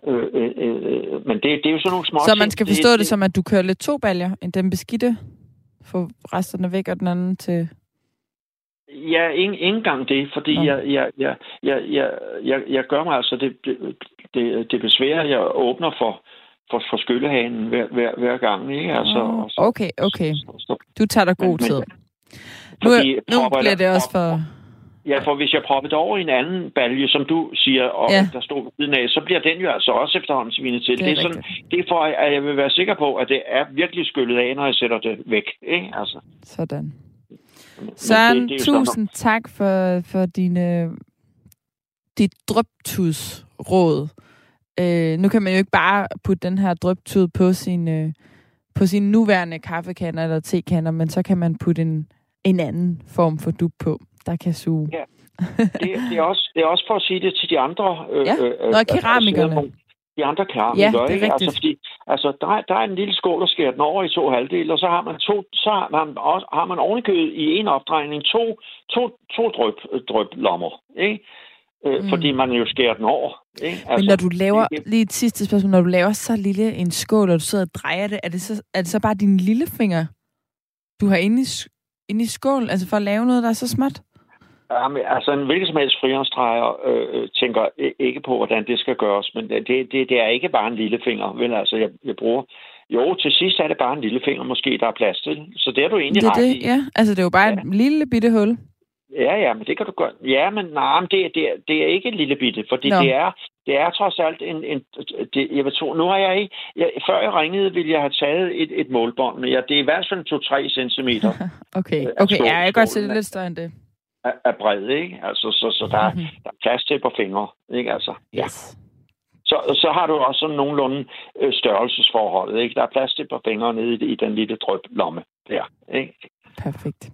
[SPEAKER 3] Øh, øh, øh, men det, det er jo sådan nogle små
[SPEAKER 2] Så man skal forstå det, det som, at du kører lidt to baljer, end den beskidte, få resterne væk, og den anden til...
[SPEAKER 3] Ja, ikke, ikke engang det, fordi ja. jeg, jeg, jeg, jeg, jeg, jeg, jeg gør mig altså det, det, det, besvær, jeg åbner for, for, for skyllehanen hver, hver, hver gang. Ikke? Altså,
[SPEAKER 2] oh, okay, okay. Du tager dig god men, tid. nu, nu bliver det også for...
[SPEAKER 3] Ja, for hvis jeg propper det over i en anden balje, som du siger, og ja. der står ved siden af, så bliver den jo altså også efterhånden svinet til. Det er, det er, sådan, det er for, at jeg vil være sikker på, at det er virkelig skyllet af, når jeg sætter det væk. Ikke? Altså.
[SPEAKER 2] Sådan. Søren, det, det tusind sådan. tak for, for dine, dit drøbtudsråd. Øh, nu kan man jo ikke bare putte den her drøbtud på sin, øh, på sin nuværende kaffekander eller tekander, men så kan man putte en, en anden form for dub på, der kan suge. Ja.
[SPEAKER 3] Det, det, er også, det er også for at sige det til de andre...
[SPEAKER 2] Øh, ja, øh, Nå, keramikerne. Altså,
[SPEAKER 3] de andre keramikere.
[SPEAKER 2] Ja, det er ikke?
[SPEAKER 3] Altså, fordi, altså, der, er, der er en lille skål, der skærer den over i to halvdele, og så har man, to, så har man, også, har man ovenikøbet i en opdrejning to, to, to drøb, drøb lommer. Ikke? Øh, mm. Fordi man jo skærer den over. Ikke? Altså,
[SPEAKER 2] Men når du laver, det, lige et sidste spørgsmål, når du laver så lille en skål, og du sidder og drejer det, er det så, er det så bare din lillefinger, du har inde i, inde i skålen, altså for at lave noget, der er så småt?
[SPEAKER 3] Jamen, altså en hvilken som helst frihåndstræger øh, øh, tænker ikke på, hvordan det skal gøres, men det, det, det er ikke bare en lillefinger, vel? Altså, jeg, jeg bruger... Jo, til sidst er det bare en lillefinger, måske, der er plads til. Så det er du egentlig
[SPEAKER 2] det,
[SPEAKER 3] ret
[SPEAKER 2] det,
[SPEAKER 3] i.
[SPEAKER 2] Ja, altså det er jo bare ja. et lille bitte hul.
[SPEAKER 3] Ja, ja, men det kan du godt. Ja, men nej, men det, det, det er ikke en lille bitte, fordi det er, det er trods alt en... en det, jeg vil tro, nu har jeg ikke... Jeg, før jeg ringede, ville jeg have taget et, et målbånd, men ja, det er i hvert fald 2-3 cm. (laughs)
[SPEAKER 2] okay, okay, ja, jeg kan godt se det lidt større end det
[SPEAKER 3] er, er bred, ikke? Altså, så, så der, mm-hmm. der er plads til på fingre, ikke? Altså, ja. Så, så har du også sådan nogenlunde øh, størrelsesforholdet, ikke? Der er plads til på fingre nede i, i den lille drøblomme der, ikke?
[SPEAKER 2] Perfekt.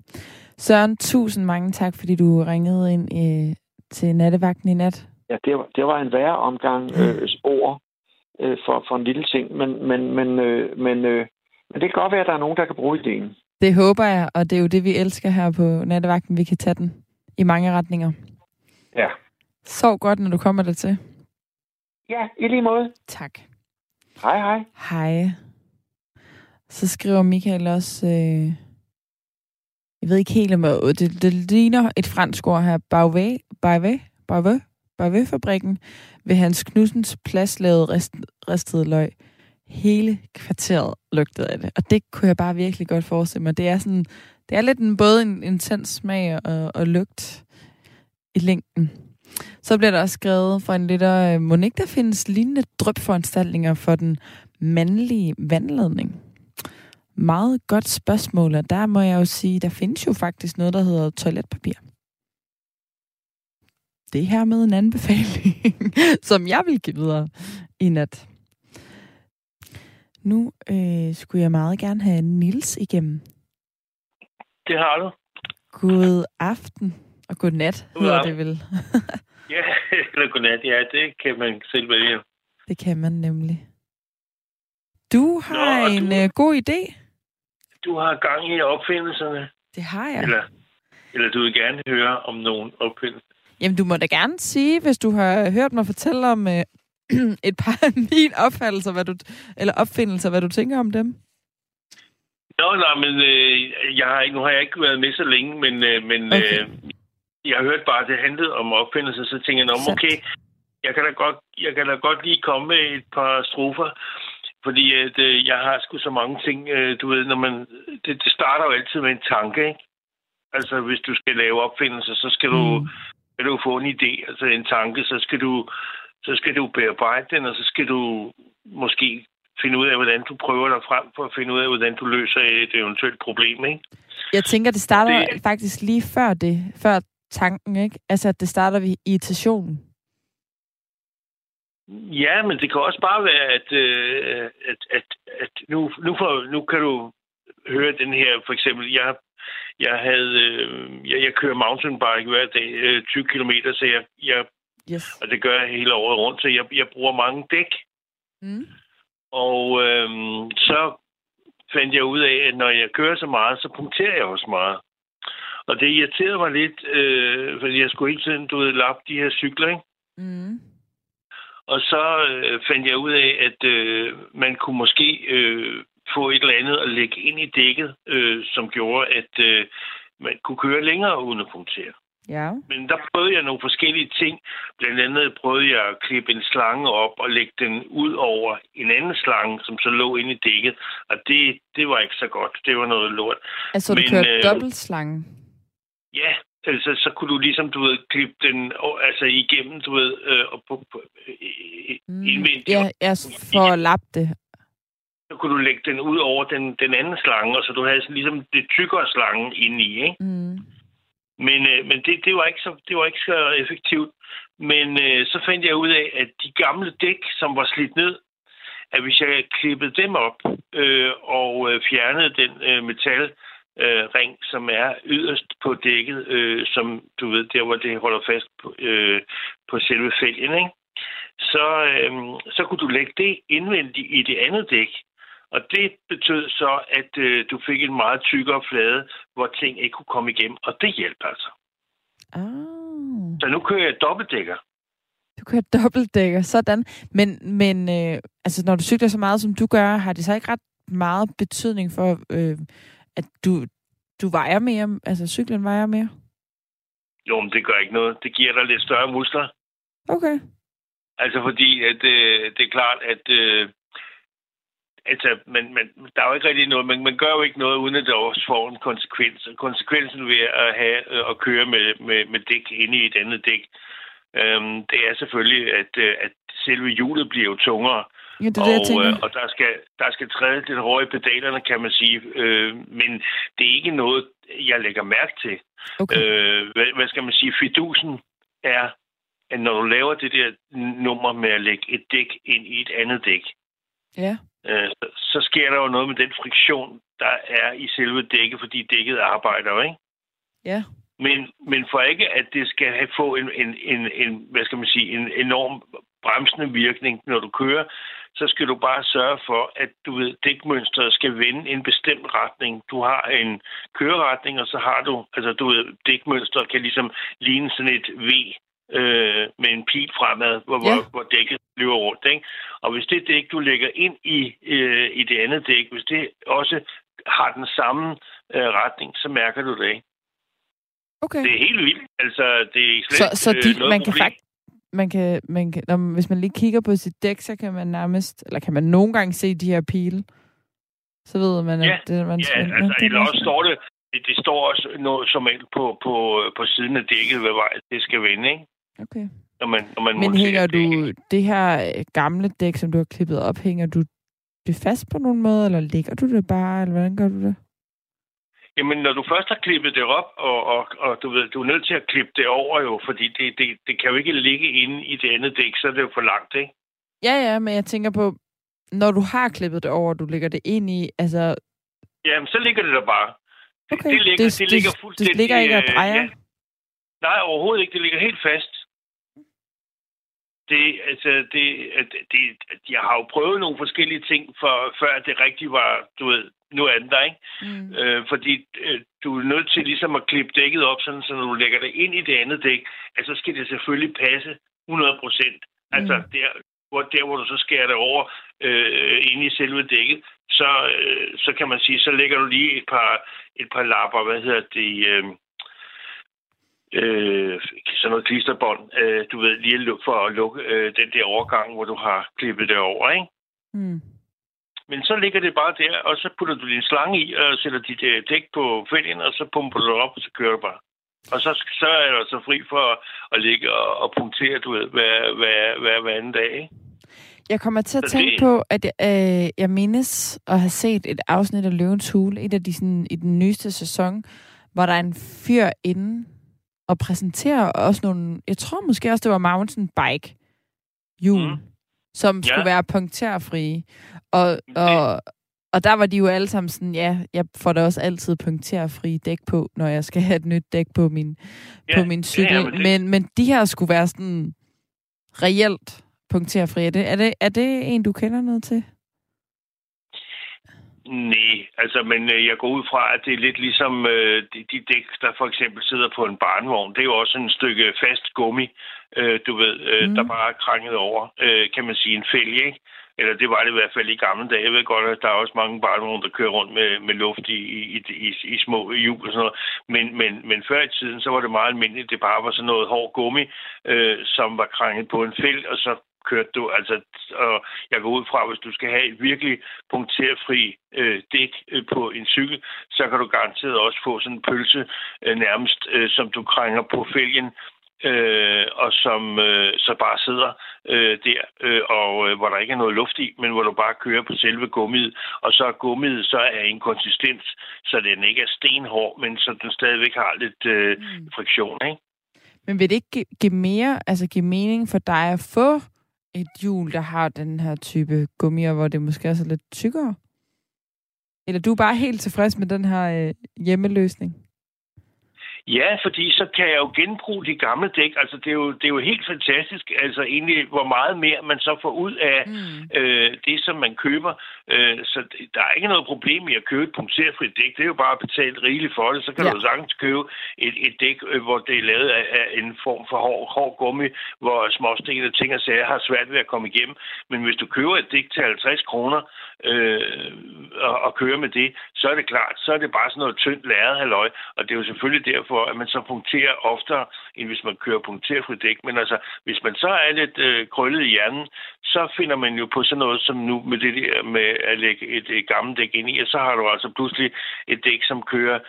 [SPEAKER 2] Søren, tusind mange tak, fordi du ringede ind øh, til nattevagten i nat.
[SPEAKER 3] Ja, det var, det var en værre omgang øh, ord øh, for, for en lille ting, men, men, men, øh, men, øh, men det kan godt være, at der er nogen, der kan bruge ideen.
[SPEAKER 2] Det håber jeg, og det er jo det, vi elsker her på nattevagten. Vi kan tage den i mange retninger.
[SPEAKER 3] Ja.
[SPEAKER 2] Sov godt, når du kommer der til.
[SPEAKER 3] Ja, i lige måde.
[SPEAKER 2] Tak.
[SPEAKER 3] Hej, hej.
[SPEAKER 2] Hej. Så skriver Michael også... Øh, jeg ved ikke helt, om det, det ligner et fransk ord her. Bauvet, Bauvet, Bauvet, Bauvet-fabrikken ved Hans Knudsens plads lavede rist, ristede løg hele kvarteret lugtede af det. Og det kunne jeg bare virkelig godt forestille mig. Det er sådan, det er lidt en, både en intens smag og, og lugt i længden. Så bliver der også skrevet fra en lytter, øh, må ikke der findes lignende drøbforanstaltninger for den mandlige vandledning? Meget godt spørgsmål, og der må jeg jo sige, der findes jo faktisk noget, der hedder toiletpapir. Det her med en anbefaling, (laughs) som jeg vil give videre i nat. Nu øh, skulle jeg meget gerne have Nils igennem.
[SPEAKER 4] Det har du.
[SPEAKER 2] God aften og god nat, god hedder det vel. (laughs)
[SPEAKER 4] ja, eller god nat, ja, det kan man selv vælge.
[SPEAKER 2] Det kan man nemlig. Du har Nå, en du, øh, god idé.
[SPEAKER 4] Du har gang i opfindelserne.
[SPEAKER 2] Det har jeg.
[SPEAKER 4] Eller, eller du vil gerne høre om nogen opfindelser.
[SPEAKER 2] Jamen, du må da gerne sige, hvis du har hørt mig fortælle om øh, (clears throat) et par af mine opfattelser, hvad du, eller opfindelser, hvad du tænker om dem?
[SPEAKER 4] Nå, nej, men øh, jeg har, nu har jeg ikke været med så længe, men, øh, men okay. øh, jeg hørt bare, at det handlede om opfindelser, så tænker jeg, om okay, jeg kan, da godt, jeg kan da godt lige komme med et par strofer, fordi at, øh, jeg har sgu så mange ting, øh, du ved, når man, det, det starter jo altid med en tanke, ikke? Altså, hvis du skal lave opfindelser, så skal mm. du, skal du få en idé, altså en tanke, så skal du så skal du bearbejde den, og så skal du måske finde ud af, hvordan du prøver dig frem for at finde ud af, hvordan du løser et eventuelt problem, ikke?
[SPEAKER 2] Jeg tænker, det starter det... faktisk lige før det, før tanken, ikke? Altså, at det starter ved irritationen.
[SPEAKER 4] Ja, men det kan også bare være, at, øh, at, at, at nu, nu, for, nu kan du høre den her, for eksempel, jeg, jeg havde, øh, jeg, jeg kører mountainbike hver dag, øh, 20 km, så jeg, jeg
[SPEAKER 2] Yes.
[SPEAKER 4] Og det gør jeg hele året rundt, så jeg, jeg bruger mange dæk.
[SPEAKER 2] Mm.
[SPEAKER 4] Og øhm, så fandt jeg ud af, at når jeg kører så meget, så punkterer jeg også meget. Og det irriterede mig lidt, øh, fordi jeg skulle hele tiden, du ved, lappe de her cykler, ikke?
[SPEAKER 2] Mm.
[SPEAKER 4] Og så øh, fandt jeg ud af, at øh, man kunne måske øh, få et eller andet at lægge ind i dækket, øh, som gjorde, at øh, man kunne køre længere uden at punktere.
[SPEAKER 2] Ja.
[SPEAKER 4] Men der prøvede jeg nogle forskellige ting. Blandt andet prøvede jeg at klippe en slange op og lægge den ud over en anden slange, som så lå inde i dækket. Og det, det var ikke så godt. Det var noget lort.
[SPEAKER 2] Altså, du
[SPEAKER 4] Men,
[SPEAKER 2] kørte
[SPEAKER 4] øh,
[SPEAKER 2] dobbeltslange?
[SPEAKER 4] Ja, altså så kunne du ligesom, du ved, klippe den altså igennem, du ved, øh, og på, på, øh,
[SPEAKER 2] Mm.
[SPEAKER 4] indvendigt.
[SPEAKER 2] Ja, ja, for at lappe det.
[SPEAKER 4] Så kunne du lægge den ud over den, den anden slange, og så du havde sådan ligesom det tykkere slange inde i, ikke?
[SPEAKER 2] Mm.
[SPEAKER 4] Men, øh, men det, det, var ikke så, det var ikke så effektivt. Men øh, så fandt jeg ud af, at de gamle dæk, som var slidt ned, at hvis jeg klippede dem op øh, og øh, fjernede den øh, metal øh, ring, som er yderst på dækket, øh, som du ved, der hvor det holder fast på, øh, på selve fælgen, ikke? Så, øh, så kunne du lægge det indvendigt i det andet dæk. Og det betød så, at øh, du fik en meget tykkere flade, hvor ting ikke kunne komme igennem. Og det hjælper altså.
[SPEAKER 2] Ah.
[SPEAKER 4] Så nu kører jeg dobbeltdækker.
[SPEAKER 2] Du kører dobbeltdækker, sådan. Men, men øh, altså, når du cykler så meget, som du gør, har det så ikke ret meget betydning for, øh, at du, du vejer mere? Altså, cyklen vejer mere?
[SPEAKER 4] Jo, men det gør ikke noget. Det giver dig lidt større muskler.
[SPEAKER 2] Okay.
[SPEAKER 4] Altså fordi, at øh, det er klart, at øh, altså, man, man, der er jo ikke rigtig noget, man, man gør jo ikke noget, uden at det også får en konsekvens. Og konsekvensen ved at have øh, at køre med, med, med dæk inde i et andet dæk, øhm, det er selvfølgelig, at, øh, at selve hjulet bliver jo tungere.
[SPEAKER 2] Ja, det er det, jeg
[SPEAKER 4] og,
[SPEAKER 2] tænker.
[SPEAKER 4] øh, og der skal, der skal træde lidt hårdt i pedalerne, kan man sige. Øh, men det er ikke noget, jeg lægger mærke til.
[SPEAKER 2] Okay.
[SPEAKER 4] Øh, hvad, hvad skal man sige? Fidusen er, at når du laver det der nummer med at lægge et dæk ind i et andet dæk,
[SPEAKER 2] Ja.
[SPEAKER 4] øh, så, så sker der jo noget med den friktion, der er i selve dækket, fordi dækket arbejder ikke?
[SPEAKER 2] Ja.
[SPEAKER 4] Men, men for ikke, at det skal have, få en, en, en, en, hvad skal man sige, en enorm bremsende virkning, når du kører, så skal du bare sørge for, at du ved, dækmønstret skal vende en bestemt retning. Du har en køreretning, og så har du, altså du ved, dækmønstret kan ligesom ligne sådan et V øh, med en pil fremad, hvor,
[SPEAKER 2] Ja.
[SPEAKER 4] hvor, hvor dækket løber rundt. Ikke? Og hvis det dæk, du lægger ind i, øh, i det andet dæk, hvis det også har den samme øh, retning, så mærker du det ikke.
[SPEAKER 2] Okay.
[SPEAKER 4] Det er helt vildt. Altså, det er
[SPEAKER 2] Så,
[SPEAKER 4] slet
[SPEAKER 2] så
[SPEAKER 4] øh,
[SPEAKER 2] de,
[SPEAKER 4] noget
[SPEAKER 2] man kan faktisk man kan, man kan, når, hvis man lige kigger på sit dæk, så kan man nærmest, eller kan man nogle gange se de her pile. Så ved man,
[SPEAKER 4] Ja,
[SPEAKER 2] at det, man
[SPEAKER 4] Ja, altså,
[SPEAKER 2] det er
[SPEAKER 4] eller også står det, det, det står også noget som på, på, på siden af dækket, hvad vej det skal vende, ikke?
[SPEAKER 2] Okay.
[SPEAKER 4] Når man, når man
[SPEAKER 2] Men hænger du det her øh, gamle dæk, som du har klippet op, hænger du det fast på nogen måde, eller ligger du det bare, eller hvordan gør du det?
[SPEAKER 4] Jamen, når du først har klippet det op, og, og, og du ved, du er nødt til at klippe det over jo, fordi det, det, det kan jo ikke ligge inde i det andet dæk, så er det jo for langt, ikke?
[SPEAKER 2] Ja, ja, men jeg tænker på, når du har klippet det over, du lægger det ind i, altså,
[SPEAKER 4] Jamen, så ligger det der bare.
[SPEAKER 2] okay,
[SPEAKER 4] det, ligger, det, det ligger
[SPEAKER 2] det,
[SPEAKER 4] fuldstændig...
[SPEAKER 2] det ligger ikke og
[SPEAKER 4] øh,
[SPEAKER 2] drejer.
[SPEAKER 4] ja. Nej, overhovedet ikke. Det ligger helt fast. Det, altså, det, det, det, jeg har jo prøvet nogle forskellige ting, for, før det rigtigt var, du ved, nu er den der, ikke?
[SPEAKER 2] Mm.
[SPEAKER 4] Øh, fordi øh, du er nødt til ligesom at klippe dækket op, sådan, så når du lægger det ind i det andet dæk, altså skal det selvfølgelig passe 100 procent. Altså
[SPEAKER 2] Mm.
[SPEAKER 4] der, hvor, der, hvor du så skærer det over øh, inde i selve dækket, så, øh, så kan man sige, så lægger du lige et par, et par lapper, hvad hedder det, øh, øh, sådan noget klisterbånd, øh, du ved, lige for at lukke øh, den der overgang, hvor du har klippet det over, ikke?
[SPEAKER 2] Mm.
[SPEAKER 4] Men så ligger det bare der, og så putter du din slange i, og sætter dit øh, dæk på fælgen, og så pumper du det op, og så kører du bare. Og så, så er du så fri for at, at ligge og, og punktere, du ved, hver, hver, hver, hver anden dag, ikke?
[SPEAKER 2] Jeg kommer til at
[SPEAKER 4] Så
[SPEAKER 2] tænke
[SPEAKER 4] det-
[SPEAKER 2] på, at jeg, øh, jeg mindes at have set et afsnit af Løvens Hule, et af de sådan, i den nyeste sæson, hvor der er en fyr inde og præsenterer også nogle, jeg tror måske også, det var mountain bike hjul,
[SPEAKER 4] Mm.
[SPEAKER 2] som
[SPEAKER 4] Ja.
[SPEAKER 2] skulle være punkterfrie. Og, og, og der var de jo alle sammen sådan, ja, jeg får da også altid punkterfrie dæk på, når jeg skal have et nyt dæk på min,
[SPEAKER 4] Ja,
[SPEAKER 2] på min cykel.
[SPEAKER 4] ja,
[SPEAKER 2] Ja,
[SPEAKER 4] men det-
[SPEAKER 2] men, men de her skulle være sådan reelt punkterfri. Er det, er, det, er det en, du kender noget til?
[SPEAKER 4] Nej, altså, men øh, jeg går ud fra, at det er lidt ligesom øh, de, de dæk, der for eksempel sidder på en barnvogn. Det er jo også en stykke fast gummi, øh, du ved, øh, mm. der bare er krænget over, øh, kan man sige, en fælge, ikke? Eller det var det i hvert fald i gamle dage. Jeg ved godt, at der er også mange barnvogne, der kører rundt med, med luft i, i, i, i små hjul og sådan noget. Men, men, men før i tiden, så var det meget almindeligt. Det bare var sådan noget hård gummi, øh, som var krænget på en fæld, og så kørte du. Altså, og jeg går ud fra, hvis du skal have et virkelig punkterfri øh, dæk øh, på en cykel, så kan du garanteret også få sådan en pølse øh, nærmest, øh, som du krænger på fælgen, øh, og som øh, så bare sidder øh, der, øh, og øh, hvor der ikke er noget luft i, men hvor du bare kører på selve gummiet, og så er gummiet så er en konsistens, så den ikke er stenhård, men så den stadigvæk har lidt øh, mm. friktion, ikke?
[SPEAKER 2] Men vil det ikke give mere, altså give mening for dig at få et hjul, der har den her type gummier, hvor det måske er så lidt tykkere? Eller du er bare helt tilfreds med den her øh, hjemmeløsning?
[SPEAKER 4] Ja, fordi så kan jeg jo genbruge de gamle dæk. Altså, det er jo, det er jo helt fantastisk, altså egentlig, hvor meget mere man så får ud af mm. øh, det, som man køber. Øh, så der er ikke noget problem i at købe et punkterfrit dæk. Det er jo bare at betale rigeligt for det. Så kan ja. du sagtens købe et, et dæk, øh, hvor det er lavet af, af en form for hård, hård gummi, hvor småsten og ting og sager har svært ved at komme igennem. Men hvis du køber et dæk til 50 kroner øh, og, og kører med det, så er det klart, så er det bare sådan noget tyndt lærret halløj. Og det er jo selvfølgelig derfor, for, at man så punkterer oftere, end hvis man kører punkterfri dæk. Men altså, hvis man så er lidt øh, krøllet i hjernen, så finder man jo på sådan noget som nu med det der med at lægge et, et gammelt dæk ind i, og så har du altså pludselig et dæk, som kører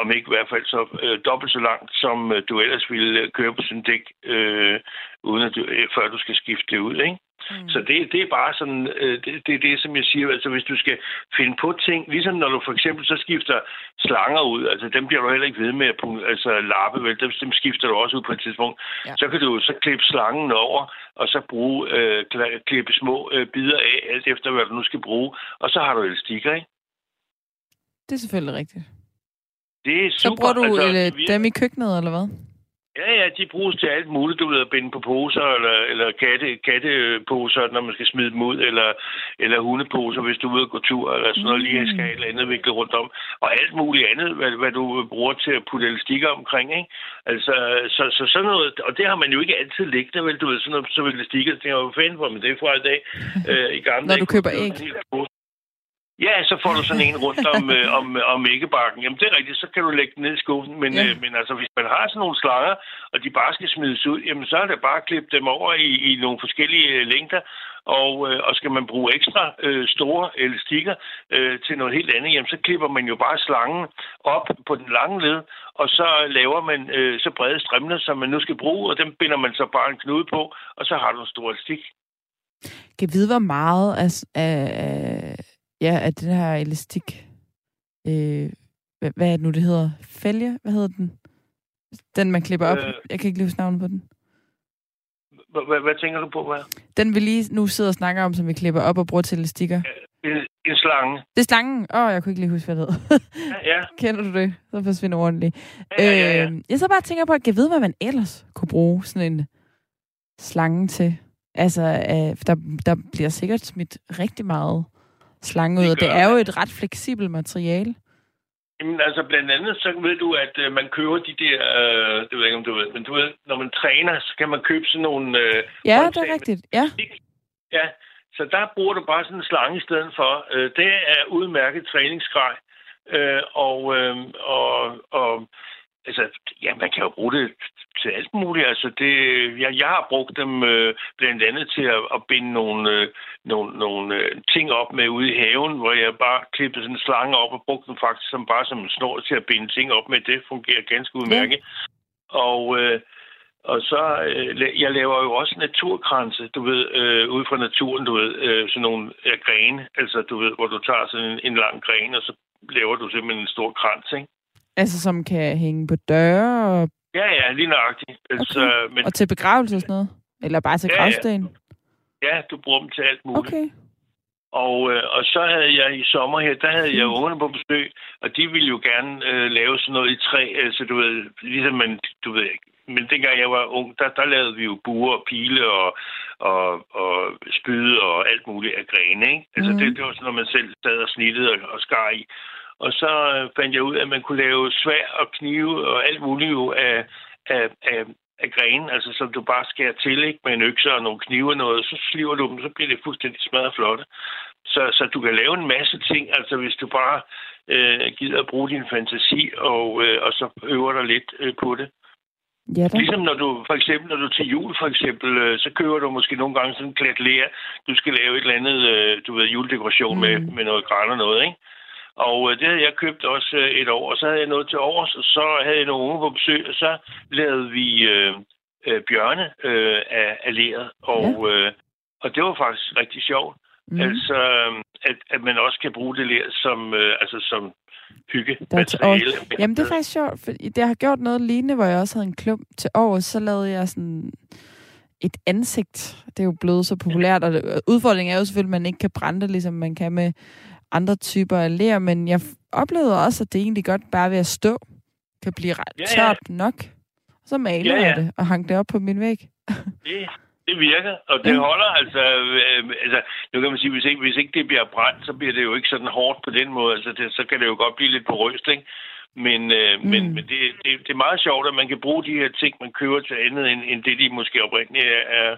[SPEAKER 4] om ikke i hvert fald så øh, dobbelt så langt, som øh, du ellers ville øh, køre på sådan dæk, øh, uden at du, øh, før du skal skifte det ud, ikke? Mm. Så det, det er bare sådan, øh, det, det er det, som jeg siger, altså hvis du skal finde på ting, ligesom når du for eksempel så skifter slanger ud, altså dem bliver du heller ikke ved med at altså, lappe, vel, dem, dem skifter du også ud på et tidspunkt, ja. så kan du så klippe slangen over, og så bruge, øh, klippe små øh, bidder af, alt efter hvad du nu skal bruge, og så har du elastikker, ikke?
[SPEAKER 2] Det er selvfølgelig rigtigt.
[SPEAKER 4] Det er super.
[SPEAKER 2] Så bruger du altså, dem i køkkenet, eller hvad?
[SPEAKER 4] Ja, ja, de bruges til alt muligt. Du ved, at binde på poser, eller, eller katte, katteposer, når man skal smide dem ud, eller, eller hundeposer, hvis du er ude at gå tur, eller sådan noget, mm. lige skal eller andet viklet rundt om. Og alt muligt andet, hvad, hvad du bruger til at putte elastikker omkring, ikke? Altså, så, så sådan noget, og det har man jo ikke altid liggende, vel? Du ved, sådan noget, så vil elastikker, det er jo fan for, men det fra i dag. (laughs)
[SPEAKER 2] Øh, i gamle Når du køber æg.
[SPEAKER 4] Ja, så får du sådan en rundt om, øh, om, om æggebakken. Jamen, det er rigtigt, så kan du lægge den ned i skuffen. Men, ja. øh, men altså, hvis man har sådan nogle slanger, og de bare skal smides ud, jamen, så er det bare at klippe dem over i, i nogle forskellige øh, længder. Og, øh, og skal man bruge ekstra øh, store elastikker øh, til noget helt andet, jamen, så klipper man jo bare slangen op på den lange led, og så laver man øh, så brede strimler, som man nu skal bruge, og dem binder man så bare en knude på, og så har du en stor elastik.
[SPEAKER 2] Kan vide, hvor meget af, af ja, at den her elastik, øh, hvad, hvad er det nu, det hedder? Fælge? Hvad hedder den? Den, man klipper op. Øh, jeg kan ikke lige navnet på den.
[SPEAKER 4] Hvad, hvad tænker du på, hvad?
[SPEAKER 2] Den vi lige nu sidder og snakker om, som vi klipper op og bruger til elastikker.
[SPEAKER 4] En, en slange.
[SPEAKER 2] Det er slangen. Åh, oh, jeg kunne ikke lige huske, hvad det hedder.
[SPEAKER 4] ja, ja. (laughs)
[SPEAKER 2] Kender du det? Så forsvinder ordentligt. Ja, ja, ja, ja. Øh, jeg så bare tænker på, at jeg ved, hvad man ellers kunne bruge sådan en slange til. Altså, øh, der, der bliver sikkert smidt rigtig meget slange ud. Det, det er jo et ret fleksibelt materiale.
[SPEAKER 4] Jamen altså blandt andet, så ved du, at øh, man køber de der, øh, det ved jeg ikke, om du ved, men du ved, når man træner, så kan man købe sådan nogle... Øh,
[SPEAKER 2] ja, det er rigtigt, ja.
[SPEAKER 4] Ja, så der bruger du bare sådan en slange i stedet for. Øh, det er udmærket træningsgrej. Øh, og, øh, og, og altså, ja, man kan jo bruge det til alt muligt. Altså, det, jeg, jeg har brugt dem øh, blandt andet til at, at binde nogle, øh, nogle, nogle øh, ting op med ude i haven, hvor jeg bare klippede sådan en slange op og brugte den faktisk som, bare som en snor til at binde ting op med. Det fungerer ganske udmærket. Ja. Og, øh, og så, øh, jeg laver jo også naturkranse, du ved, øh, ude fra naturen, du ved, øh, sådan nogle øh, grene, altså du ved, hvor du tager sådan en, en lang gren, og så laver du simpelthen en stor krans, ikke?
[SPEAKER 2] Altså, som kan hænge på døre og...
[SPEAKER 4] Ja, ja, lige nøjagtigt. Altså,
[SPEAKER 2] okay. men... Og til begravelse og sådan noget? Eller bare til ja, gravsten?
[SPEAKER 4] Ja. ja, du bruger dem til alt muligt.
[SPEAKER 2] Okay.
[SPEAKER 4] Og, øh, og så havde jeg i sommer her, der havde jeg ungerne på besøg, og de ville jo gerne øh, lave sådan noget i træ, altså du ved, ligesom man, du ved ikke, men dengang jeg var ung, der, der lavede vi jo buer og pile og, og, og spyde og alt muligt af grene. Ikke? Altså mm. det, det var sådan noget, man selv sad og snittede og, og skar i. Og så øh, fandt jeg ud af, at man kunne lave svær og knive og alt muligt jo af, af, af, af grenen, altså som du bare skærer til ikke? med en økse og nogle knive og noget, så sliver du dem, så bliver det fuldstændig smadret flot. Så, så du kan lave en masse ting, altså hvis du bare øh, gider at bruge din fantasi og, øh, og så øver dig lidt øh, på det.
[SPEAKER 2] Ja, da.
[SPEAKER 4] Ligesom når du, for eksempel, når du til jul, for eksempel, øh, så køber du måske nogle gange sådan en klat lær. Du skal lave et eller andet, øh, du ved, juledekoration mm. med, med noget græn og noget, ikke? Og øh, det havde jeg købt også øh, et år, og så havde jeg noget til overs, og så havde jeg nogle unge på besøg, og så lavede vi øh, øh, bjørne øh, af, af læret, og, ja. øh, og det var faktisk rigtig sjovt. Mm. Altså, at, at man også kan bruge det lær som, øh, altså som hygge materiale.
[SPEAKER 2] Jamen, det er faktisk sjovt, for det har gjort noget lignende, hvor jeg også havde en klump til over, så lavede jeg sådan et ansigt. Det er jo blevet så populært, og udfordringen er jo selvfølgelig, at man ikke kan brænde det, ligesom man kan med andre typer af ler, men jeg oplevede også, at det egentlig godt bare ved at stå kan blive ret ja, ja. tørt nok. Så maler ja, ja. jeg det og hang det op på min væg. (laughs)
[SPEAKER 4] det, det virker, og det ja. holder altså, øh, altså, nu kan man sige, hvis ikke, hvis ikke det bliver brændt, så bliver det jo ikke sådan hårdt på den måde, altså det, så kan det jo godt blive lidt porøst, ikke? Men, øh, mm. men, men det, det, det er meget sjovt, at man kan bruge de her ting, man køber til andet, end, end det, de måske oprindeligt er, er,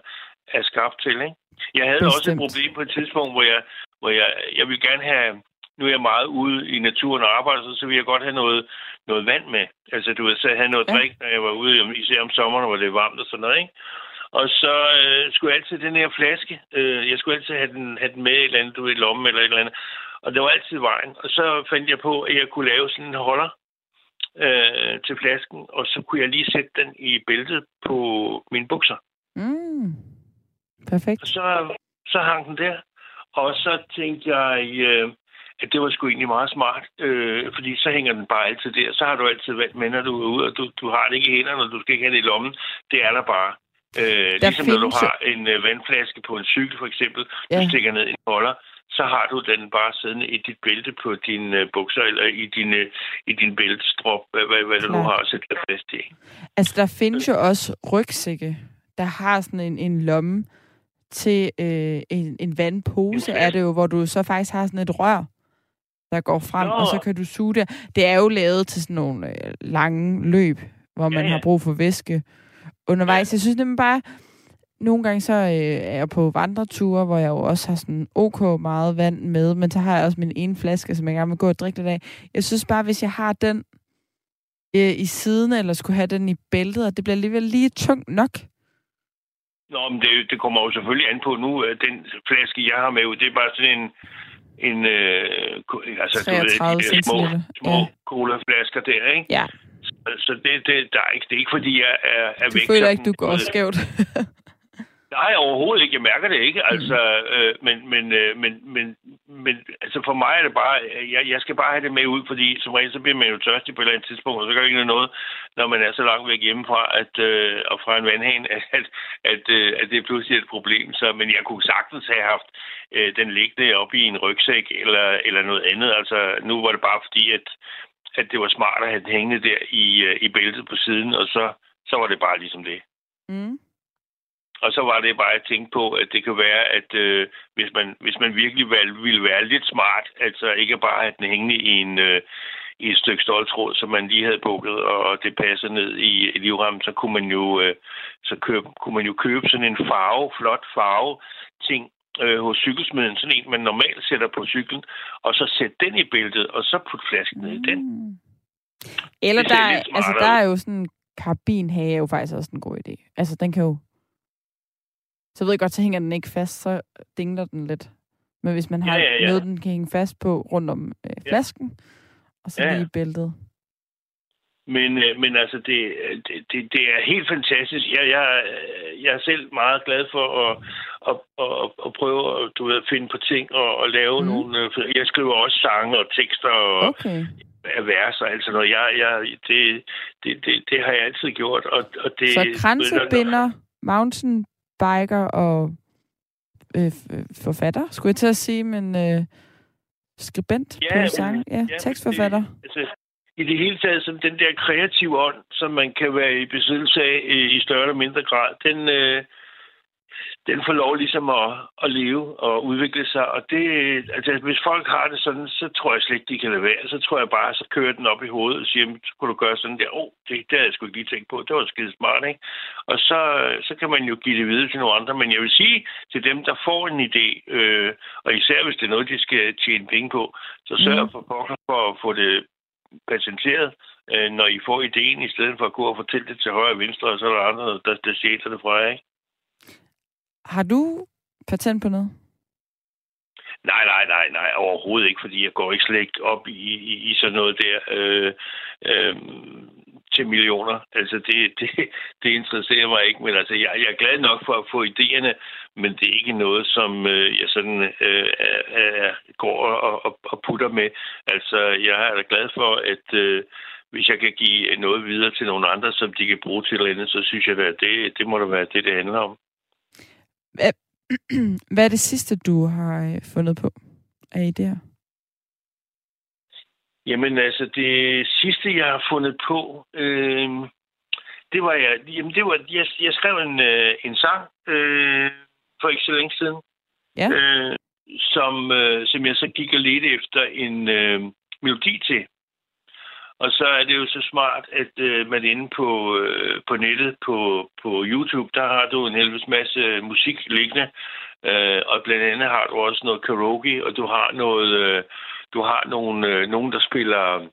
[SPEAKER 4] er skabt til, ikke? Jeg havde Bestemt. også et problem på et tidspunkt, hvor jeg, hvor jeg, jeg vil gerne have, nu er jeg meget ude i naturen og arbejder, så, så vil jeg godt have noget, noget vand med. Altså, du ved, så have noget ja. drik, når jeg var ude, især om sommeren, hvor det er varmt og sådan noget, ikke? Og så øh, skulle jeg altid den her flaske, øh, jeg skulle altid have den, have den med i et eller andet, du ved, lommen eller et eller andet. Og det var altid vejen. Og så fandt jeg på, at jeg kunne lave sådan en holder øh, til flasken, og så kunne jeg lige sætte den i bæltet på mine bukser.
[SPEAKER 2] Mm. Perfekt.
[SPEAKER 4] Og så, så hang den der. Og så tænkte jeg, øh, at det var sgu egentlig meget smart, øh, fordi så hænger den bare altid der. Så har du altid vand med, når du er ude, og du, du har det ikke i hænderne, og du skal ikke have det i lommen. Det er der bare. Øh, ligesom når du har en øh, vandflaske på en cykel, for eksempel, ja. du stikker ned i en holder, så har du den bare siddende i dit bælte på dine øh, bukser, eller i din, øh, i din bæltestrop, hvad, hvad, hvad du nu har sætte dig fast i.
[SPEAKER 2] Altså, der findes jo også rygsække, der har sådan en, en lomme til øh, en, en vandpose, er det jo, hvor du så faktisk har sådan et rør, der går frem, Nå. og så kan du suge det. Det er jo lavet til sådan nogle øh, lange løb, hvor man ja, ja. har brug for væske undervejs. Ja. Jeg synes nemlig bare, nogle gange så øh, er jeg på vandreture, hvor jeg jo også har sådan ok meget vand med, men så har jeg også min ene flaske, som jeg gerne vil gå og drikke lidt af. Jeg synes bare, hvis jeg har den øh, i siden, eller skulle have den i bæltet, og det bliver alligevel lige tungt nok.
[SPEAKER 4] Nå, men det, det kommer jo selvfølgelig an på nu. Den flaske, jeg har med, det er bare sådan en, en øh, altså, du ved, de der små, små ja. colaflasker der, ikke?
[SPEAKER 2] Ja.
[SPEAKER 4] Så det, det, der er ikke, det er ikke, fordi jeg er, er
[SPEAKER 2] du væk. Du føler ikke, du går skævt? (laughs)
[SPEAKER 4] Nej, overhovedet ikke. Jeg mærker det ikke. Altså, mm. øh, men, men, øh, men, men, men altså for mig er det bare, jeg, jeg skal bare have det med ud, fordi som regel så bliver man jo tørstig på et eller andet tidspunkt, og så gør det ikke noget, når man er så langt væk hjemmefra at, øh, og fra en vandhane, at, (laughs) at, at, øh, at det er pludselig et problem. Så, men jeg kunne sagtens have haft øh, den liggende op i en rygsæk eller, eller noget andet. Altså, nu var det bare fordi, at, at det var smart at have det hængende der i, øh, i bæltet på siden, og så, så var det bare ligesom det.
[SPEAKER 2] Mm.
[SPEAKER 4] Og så var det bare at tænke på, at det kan være, at øh, hvis, man, hvis man virkelig ville være lidt smart, altså ikke bare have den hængende i en, øh, i et stykke stoltråd, som man lige havde bukket, og det passer ned i, i så kunne man jo øh, så købe, kunne man jo købe sådan en farve, flot farve ting øh, hos cykelsmeden, sådan en, man normalt sætter på cyklen, og så sætte den i bæltet, og så putte flasken ned i den.
[SPEAKER 2] Mm. Eller der, altså, der er jo sådan en karbinhage er jo faktisk også en god idé. Altså, den kan jo så ved jeg godt, så hænger den ikke fast, så dingler den lidt. Men hvis man har ja, ja, ja. noget, den kan hænge fast på rundt om øh, flasken, ja. og så ja. lige bæltet.
[SPEAKER 4] Men, øh, men altså, det, det, det er helt fantastisk. Jeg, jeg, jeg er selv meget glad for at, at, at, at prøve at, du ved, finde på ting og, og lave mm. nogle... Øh, jeg skriver også sange og tekster og
[SPEAKER 2] okay.
[SPEAKER 4] vers og alt sådan noget. Jeg, jeg, det, det, det, det har jeg altid gjort. Og, og det,
[SPEAKER 2] så kransebinder, mountain biker og øh, forfatter, skulle jeg til at sige, men øh, skribent ja, på sang. Ja, ja tekstforfatter. Det, altså,
[SPEAKER 4] I det hele taget, som den der kreative ånd, som man kan være i besiddelse af i større eller mindre grad, den, øh, den får lov ligesom at, at leve og udvikle sig. Og det, altså, hvis folk har det sådan, så tror jeg slet ikke, de kan lade være. Så tror jeg bare, så kører den op i hovedet og siger, så kunne du gøre sådan der. Åh, oh, det, det havde jeg sgu ikke lige tænkt på. Det var skide smart, ikke? Og så, så kan man jo give det videre til nogle andre. Men jeg vil sige til dem, der får en idé, øh, og især hvis det er noget, de skal tjene penge på, så sørg mm. for, for at få det præsenteret, øh, når I får ideen, i stedet for at gå og fortælle det til højre og venstre, og så er der andre, der, der stjæler det fra jer, ikke?
[SPEAKER 2] Har du patent på noget?
[SPEAKER 4] Nej, nej, nej, nej, overhovedet ikke, fordi jeg går ikke slet ikke op i, i, i sådan noget der øh, øh, til millioner. Altså, det, (laughs) det, det interesserer mig ikke, men altså, jeg, jeg er glad nok for at få idéerne, men det er ikke noget, som øh, jeg sådan øh, øh, går og, og, og putter med. Altså, jeg er da glad for, at øh, hvis jeg kan give noget videre til nogle andre, som de kan bruge til et eller andet, så synes jeg, at det, det må da være det, det handler om.
[SPEAKER 2] Hvad, (clears throat) hvad er det sidste, du har øh, fundet på af idéer?
[SPEAKER 4] Jamen altså, det sidste, jeg har fundet på, øh, det var, jeg, jamen, det var jeg, jeg skrev en, øh, en sang øh, for ikke så længe siden,
[SPEAKER 2] ja.
[SPEAKER 4] øh, som, øh, som jeg så gik og ledte efter en øh, melodi til. Og så er det jo så smart, at øh, man inde på, øh, på nettet, på, på YouTube, der har du en helvedes masse musik liggende. Øh, og blandt andet har du også noget karaoke, og du har noget, øh, du har nogle, øh, nogen, der spiller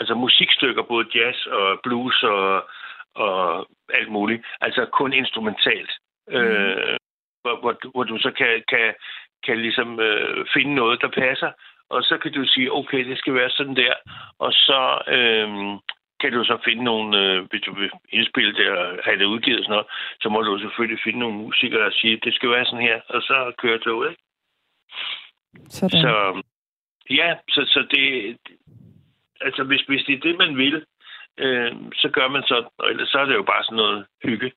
[SPEAKER 4] altså musikstykker, både jazz og blues og, og alt muligt. Altså kun instrumentalt. Mm. Øh, hvor, hvor, hvor du så kan, kan, kan ligesom øh, finde noget, der passer og så kan du sige, okay, det skal være sådan der, og så øh, kan du så finde nogle, øh, hvis du vil indspille det og have det udgivet og sådan noget, så må du selvfølgelig finde nogle musikere og sige, det skal være sådan her, og så kører toget, ikke?
[SPEAKER 2] Sådan.
[SPEAKER 4] Så ja, så, så det, altså hvis, hvis det er det, man vil, øh, så gør man så, og ellers så er det jo bare sådan noget hygge.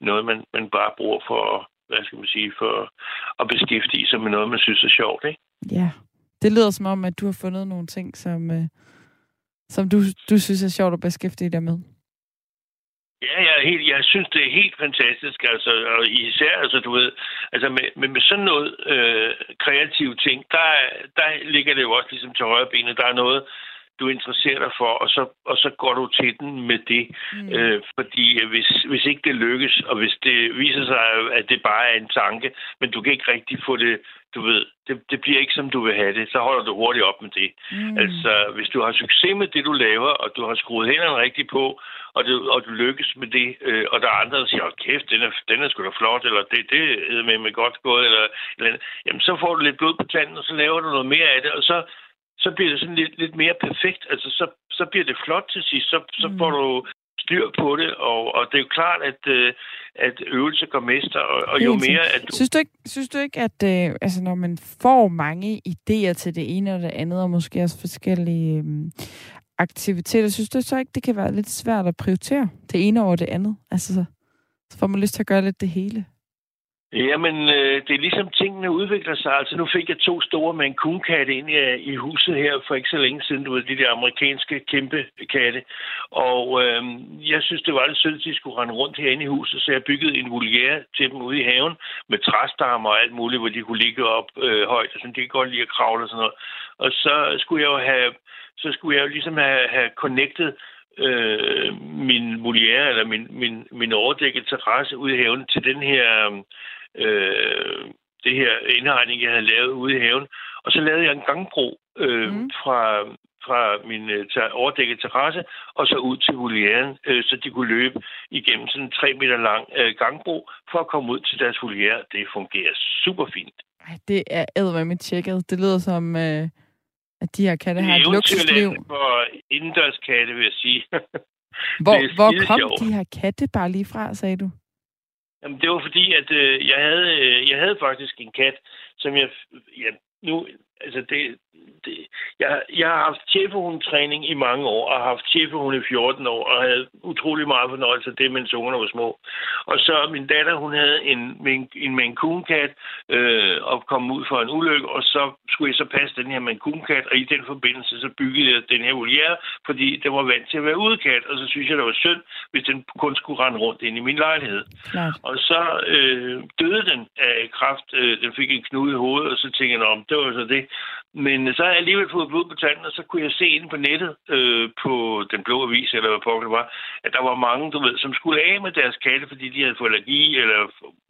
[SPEAKER 4] Noget, man, man bare bruger for, hvad skal man sige, for at beskæftige sig med noget, man synes er sjovt, ikke?
[SPEAKER 2] Ja. Det lyder som om, at du har fundet nogle ting, som, øh, som du, du synes er sjovt at beskæftige dig med.
[SPEAKER 4] Ja, jeg, er helt, jeg synes, det er helt fantastisk. Altså, og især, altså, du ved, altså med, med, med sådan noget øh, kreative ting, der, der ligger det jo også ligesom til højre benet. Der er noget, du interesserer dig for, og så, og så går du til den med det. Mm. Øh, fordi hvis, hvis ikke det lykkes, og hvis det viser sig, at det bare er en tanke, men du kan ikke rigtig få det, du ved, det, det bliver ikke som du vil have det, så holder du hurtigt op med det. Mm. Altså, hvis du har succes med det, du laver, og du har skruet hænderne rigtigt på, og du, og du lykkes med det, øh, og der er andre, der siger, kæft, den er, den er sgu da flot, eller det, det er med, med godt gået, eller, eller jamen så får du lidt blod på tanden, og så laver du noget mere af det, og så så bliver det sådan lidt, lidt mere perfekt. Altså, så, så bliver det flot til sidst. Så, så får mm. du styr på det, og, og det er jo klart, at, øh, at øvelse går mester, og, og jo mere... At du...
[SPEAKER 2] Synes du ikke, synes du ikke at øh, altså, når man får mange idéer til det ene og det andet, og måske også forskellige øh, aktiviteter, synes du så ikke, det kan være lidt svært at prioritere det ene over det andet? Altså, så, så får man lyst til at gøre lidt det hele.
[SPEAKER 4] Jamen, øh, det er ligesom tingene udvikler sig. Altså, nu fik jeg to store med en ind i, i huset her for ikke så længe siden. Du ved, de der amerikanske kæmpe katte. Og øh, jeg synes, det var lidt sødt, at de skulle rende rundt herinde i huset, så jeg byggede en voliere til dem ude i haven med træstammer og alt muligt, hvor de kunne ligge op øh, højt, og sådan, de kan godt lide at kravle og sådan noget. Og så skulle jeg jo have, så skulle jeg jo ligesom have, have connected øh, min Molière, eller min, min, min overdækket terrasse ude i haven til den her øh, det her indhegning, jeg havde lavet ude i haven. Og så lavede jeg en gangbro øh, mm. fra, fra min øh, overdækket terrasse og så ud til volieren, øh, så de kunne løbe igennem sådan en tre meter lang øh, gangbro for at komme ud til deres voliere. Det fungerer super fint.
[SPEAKER 2] Ej, det er med tjekket. Det lyder som, øh, at de her katte har et luksusliv.
[SPEAKER 4] For indendørs katte, vil jeg sige. (laughs)
[SPEAKER 2] hvor, hvor kom sjovt. de her katte bare lige fra, sagde du?
[SPEAKER 4] Jamen, det var fordi, at øh, jeg, havde, øh, jeg havde faktisk en kat, som jeg... Ja, nu, altså det, det, jeg, jeg har haft chefhundetræning i mange år, og har haft chefhunde i 14 år, og havde utrolig meget fornøjelse af det, mens ungerne var små. Og så min datter, hun havde en, en, en Maine Coon-kat, øh, og kom ud for en ulykke, og så skulle jeg så passe den her Maine Coon-kat, og i den forbindelse så byggede jeg den her voliere, fordi den var vant til at være udekat, og så synes jeg, det var synd, hvis den kun skulle rende rundt ind i min lejlighed.
[SPEAKER 2] Klart.
[SPEAKER 4] Og så øh, døde den af kraft. Øh, den fik en knude i hovedet, og så tænkte jeg, om det var så det. Men så har jeg alligevel fået blod på tanden, og så kunne jeg se inde på nettet, øh, på den blå avis, eller hvad pokker det var, at der var mange, du ved, som skulle af med deres katte, fordi de havde fået allergi, eller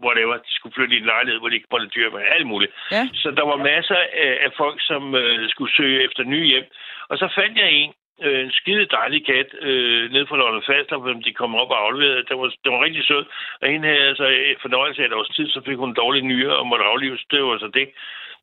[SPEAKER 4] whatever, de skulle flytte i en lejlighed, hvor de ikke måtte dyr med alt muligt.
[SPEAKER 2] Ja.
[SPEAKER 4] Så der var masser af, af folk, som øh, skulle søge efter nye hjem. Og så fandt jeg en, øh, en skide dejlig kat øh, nede fra Lolland Falster, hvor de kom op og afleverede. Den var, den var rigtig sød. Og hende havde altså fornøjelse af et års tid, så fik hun en dårlig nyre og måtte aflives. Det var så det.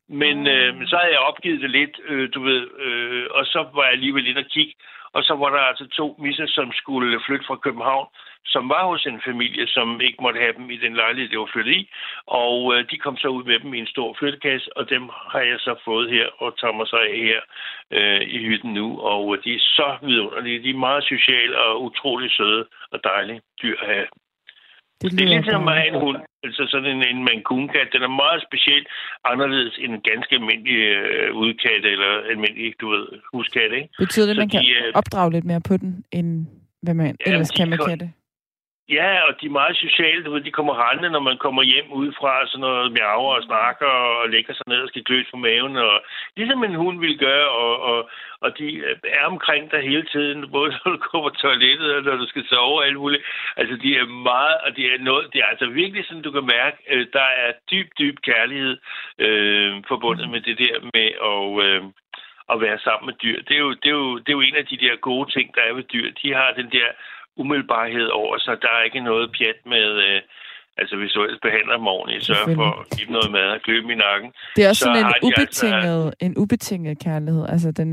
[SPEAKER 4] Men øh, så havde jeg opgivet det lidt, øh, du ved, øh, og så var jeg alligevel inde og kigge. Og så var der altså to misser, som skulle flytte fra København, som var hos en familie, som ikke måtte have dem i den lejlighed, det var flyttet i. Og øh, de kom så ud med dem i en stor flyttekasse, og dem har jeg så fået her og tager mig så af her øh, i hytten nu. Og de er så vidunderlige. De er meget sociale og utrolig søde og dejlige dyr at have.
[SPEAKER 2] Det
[SPEAKER 4] Det er lidt som at have en hund. Altså sådan en, en mancoon-kat. Den er meget speciel anderledes end en ganske almindelig øh, udkat eller almindelig, du ved, huskat, ikke?
[SPEAKER 2] Betyder det, at man kan
[SPEAKER 4] de, øh,
[SPEAKER 2] opdrage lidt mere på den, end hvad man
[SPEAKER 4] Ja,
[SPEAKER 2] ellers kan med
[SPEAKER 4] kan-
[SPEAKER 2] katte?
[SPEAKER 4] Ja, og de er meget sociale. Du ved, de kommer rendende, når man kommer hjem udefra, sådan noget miaver og snakker og lægger sig ned og skal kløs på maven. Og, ligesom en hund ville gøre, og, og, og de øh, er omkring dig hele tiden, (laughs) både når du går på toilettet og når du skal sove og alt muligt. Altså, de er meget, og det er noget, det er altså virkelig sådan, du kan mærke, øh, der er dyb, dyb kærlighed øh, forbundet med det der med at, øh, at være sammen med dyr. Det er, jo, det, er jo, det er jo en af de der gode ting, der er ved dyr. De har den der umiddelbarhed over sig. Der er ikke noget pjat med... Øh, altså, hvis du ellers behandler dem ordentligt, sørg for at give noget mad og klø dem i nakken.
[SPEAKER 2] Det er også
[SPEAKER 4] så
[SPEAKER 2] sådan en
[SPEAKER 4] de altså-
[SPEAKER 2] ubetinget, en ubetinget kærlighed. Altså, den,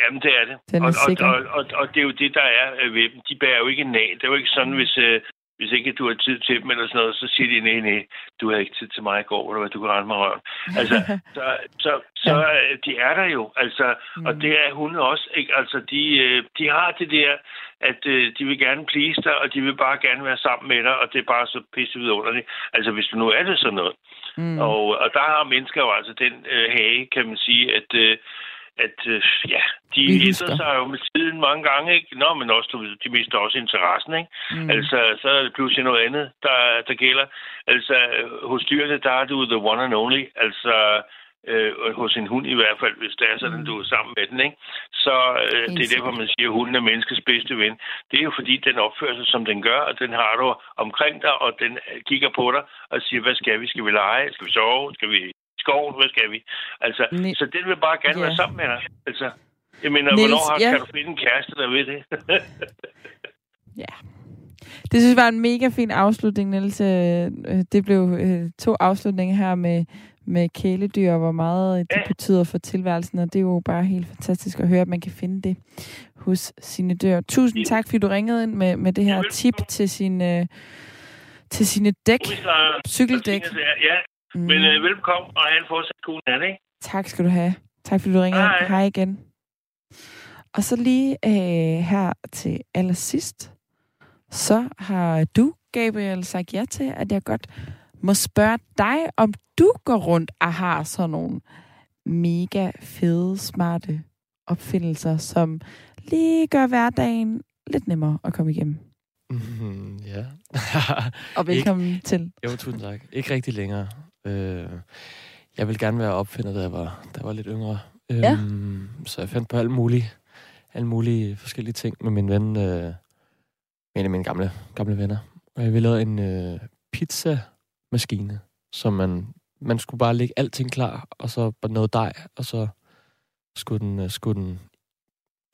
[SPEAKER 4] Jamen, det er det.
[SPEAKER 2] Den er
[SPEAKER 4] og, og, og, og, og det er jo det, der er øh, ved dem. De bærer jo ikke nag. Det er jo ikke sådan, hvis, øh, hvis ikke du har tid til dem eller sådan noget, så siger de, nej, nej, du havde ikke tid til mig i går, hvor du, du kan rende mig røven. Altså, (laughs) så, så, så ja. de er der jo, altså, mm. og det er hunde også, ikke? Altså, de, øh, de har det der, at øh, de vil gerne please dig, og de vil bare gerne være sammen med dig, og det er bare så pisse vidunderligt. Altså, hvis du nu er det sådan noget.
[SPEAKER 2] mm.
[SPEAKER 4] Og, og der har mennesker jo altså den øh, hage, kan man sige, at, øh, at øh, ja, de ændrer sig jo med tiden mange gange, ikke? Nå, men også, du ved, de mister også interessen, ikke?
[SPEAKER 2] Mm.
[SPEAKER 4] Altså, så er det pludselig noget andet, der, der gælder. Altså, hos dyrene, der er du the one and only. Altså, øh, hos en hund i hvert fald, hvis det er sådan,
[SPEAKER 2] Mm.
[SPEAKER 4] du er sammen med den, ikke? Så øh, det er derfor, man siger, at hunden er menneskets bedste ven. Det er jo fordi, den opfører sig, som den gør, og den har du omkring dig, og den kigger på dig og siger, hvad skal vi? Skal vi lege? Skal vi sove? Skal vi skoven? Hvad skal vi? Altså,
[SPEAKER 2] Ne-
[SPEAKER 4] så den vil bare gerne
[SPEAKER 2] Ja.
[SPEAKER 4] være sammen med dig. Altså, jeg mener,
[SPEAKER 2] Niels,
[SPEAKER 4] hvornår har,
[SPEAKER 2] ja.
[SPEAKER 4] kan du finde en kæreste, der ved det? (laughs)
[SPEAKER 2] Ja. Det synes jeg var en mega fin afslutning, Niels. Øh, øh, Det blev øh, to afslutninger her med, med kæledyr, og hvor meget det
[SPEAKER 4] Ja.
[SPEAKER 2] betyder for tilværelsen, og det er jo bare helt fantastisk at høre, at man kan finde det hos sine dyr. Tusind tak, fordi du ringede ind med, med det her tip til sine, til sine dæk. Cykeldæk.
[SPEAKER 4] Ja,
[SPEAKER 2] Mm.
[SPEAKER 4] men øh, velkommen, og have en fortsat god nat, ikke?
[SPEAKER 2] Tak skal du have. Tak fordi du ringede ind.
[SPEAKER 4] Hej.
[SPEAKER 2] Hej igen. Og så lige øh, her til allersidst, så har du, Gabriel, sagt ja til, at jeg godt må spørge dig, om du går rundt og har sådan nogle mega fede, smarte opfindelser, som lige gør hverdagen lidt nemmere at komme igennem.
[SPEAKER 5] Mm, ja.
[SPEAKER 2] Og (laughs) velkommen Ikke. til.
[SPEAKER 5] jo, tusind tak. Ikke rigtig længere. Øh, jeg vil gerne være opfinder, da jeg var, da jeg var lidt yngre.
[SPEAKER 2] Ja.
[SPEAKER 5] Øhm, så jeg fandt på alle mulige, alle mulige forskellige ting med min ven, øh, en af mine gamle, gamle venner. Og jeg ville lave en øh, pizzamaskine, som man, man skulle bare lægge alting klar, og så bare noget dej, og så skulle den, øh, skulle den,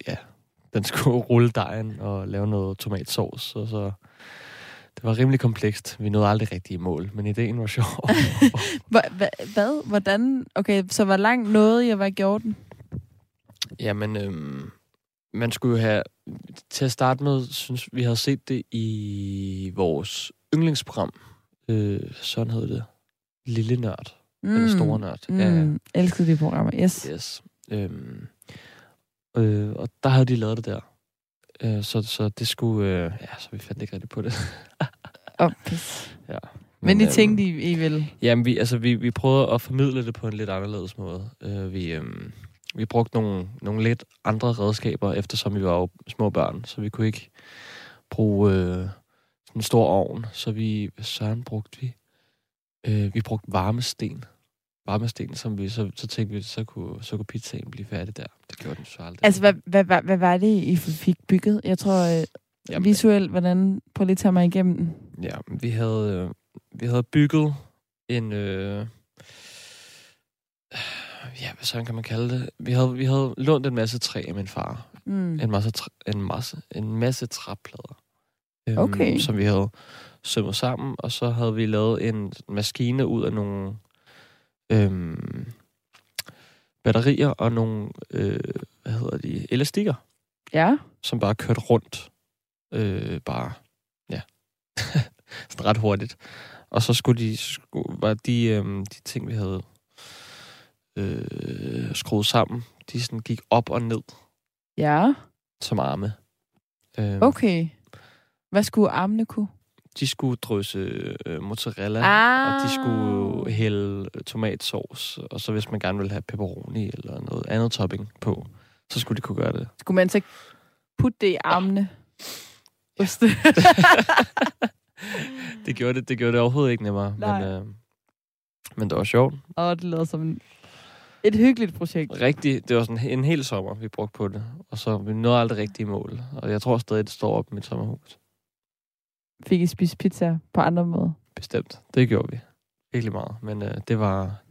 [SPEAKER 5] ja, den skulle (laughs) rulle dejen og lave noget tomatsauce, og så det var rimelig komplekst. Vi nåede aldrig rigtig i mål, men ideen var sjov. (laughs)
[SPEAKER 2] Hva- hva- Hvad? Hvordan? Okay, så hvor langt nåede jeg, hvad gjorde den?
[SPEAKER 5] Jamen, øhm, man skulle jo have... Til at starte med, synes vi havde set det i vores yndlingsprogram. Øh, sådan hed det. Lille Nørd. Mm. Eller store nørd.
[SPEAKER 2] Mm. Ja. Elskede de programmer, yes.
[SPEAKER 5] Yes. Øhm, øh, og der havde de lavet det der. Øh, så, så det skulle... Øh, ja, så vi fandt ikke rigtig på det. (laughs)
[SPEAKER 2] oh, ja. Men, Men I øhm, tænkte, I, I ville?
[SPEAKER 5] Jamen, vi, altså, vi, vi prøvede at formidle det på en lidt anderledes måde. Øh, vi, øh, vi brugte nogle, nogle lidt andre redskaber, eftersom vi var jo små børn, så vi kunne ikke bruge øh, sådan en stor ovn. Så vi, søren brugte vi? Øh, vi brugte varmesten. Varmesten, som vi så, så tænkte vi, så kunne, så kunne pizzaen blive færdig der. Det gjorde den så aldrig.
[SPEAKER 2] Altså, hvad, hvad, hvad, hvad var det, I fik bygget? Jeg tror, øh, Jamen, visuelt, hvordan... Prøv lige at tage mig igennem.
[SPEAKER 5] Ja, vi havde, øh, vi havde bygget en... Øh, ja, hvad sådan kan man kalde det? Vi havde, vi havde lånt en masse træ af min far. Mm. En, masse træ, en, masse, en masse træplader. Øhm, okay. Som vi havde sømmet sammen, og så havde vi lavet en maskine ud af nogle øhm, batterier og nogle, øh, hvad hedder de, elastikker.
[SPEAKER 2] Ja.
[SPEAKER 5] Som bare kørte rundt. Øh, bare, ja, (laughs) sådan ret hurtigt. Og så skulle de, skulle, var de, øhm, de ting, vi havde øh, skruet sammen, de sådan gik op og ned.
[SPEAKER 2] Ja.
[SPEAKER 5] Som arme.
[SPEAKER 2] Øhm, okay. Hvad skulle armene kunne?
[SPEAKER 5] De skulle drysse øh, mozzarella, ah. og de skulle hælde tomatsauce, og så hvis man gerne ville have pepperoni eller noget andet topping på, så skulle de kunne gøre det.
[SPEAKER 2] Skulle man så putte det i armene? Ja. (laughs)
[SPEAKER 5] det, gjorde det, det gjorde det overhovedet ikke nemmere, Nej. men, øh, men det var sjovt.
[SPEAKER 2] Og det lyder som en et hyggeligt projekt.
[SPEAKER 5] Rigtig. Det var sådan en hel sommer, vi brugte på det. Og så vi nåede aldrig rigtig i mål. Og jeg tror stadig, det står op i mit sommerhus.
[SPEAKER 2] Fik I spist pizza på andre måder?
[SPEAKER 5] Bestemt. Det gjorde vi. Virkelig meget. Men øh, det var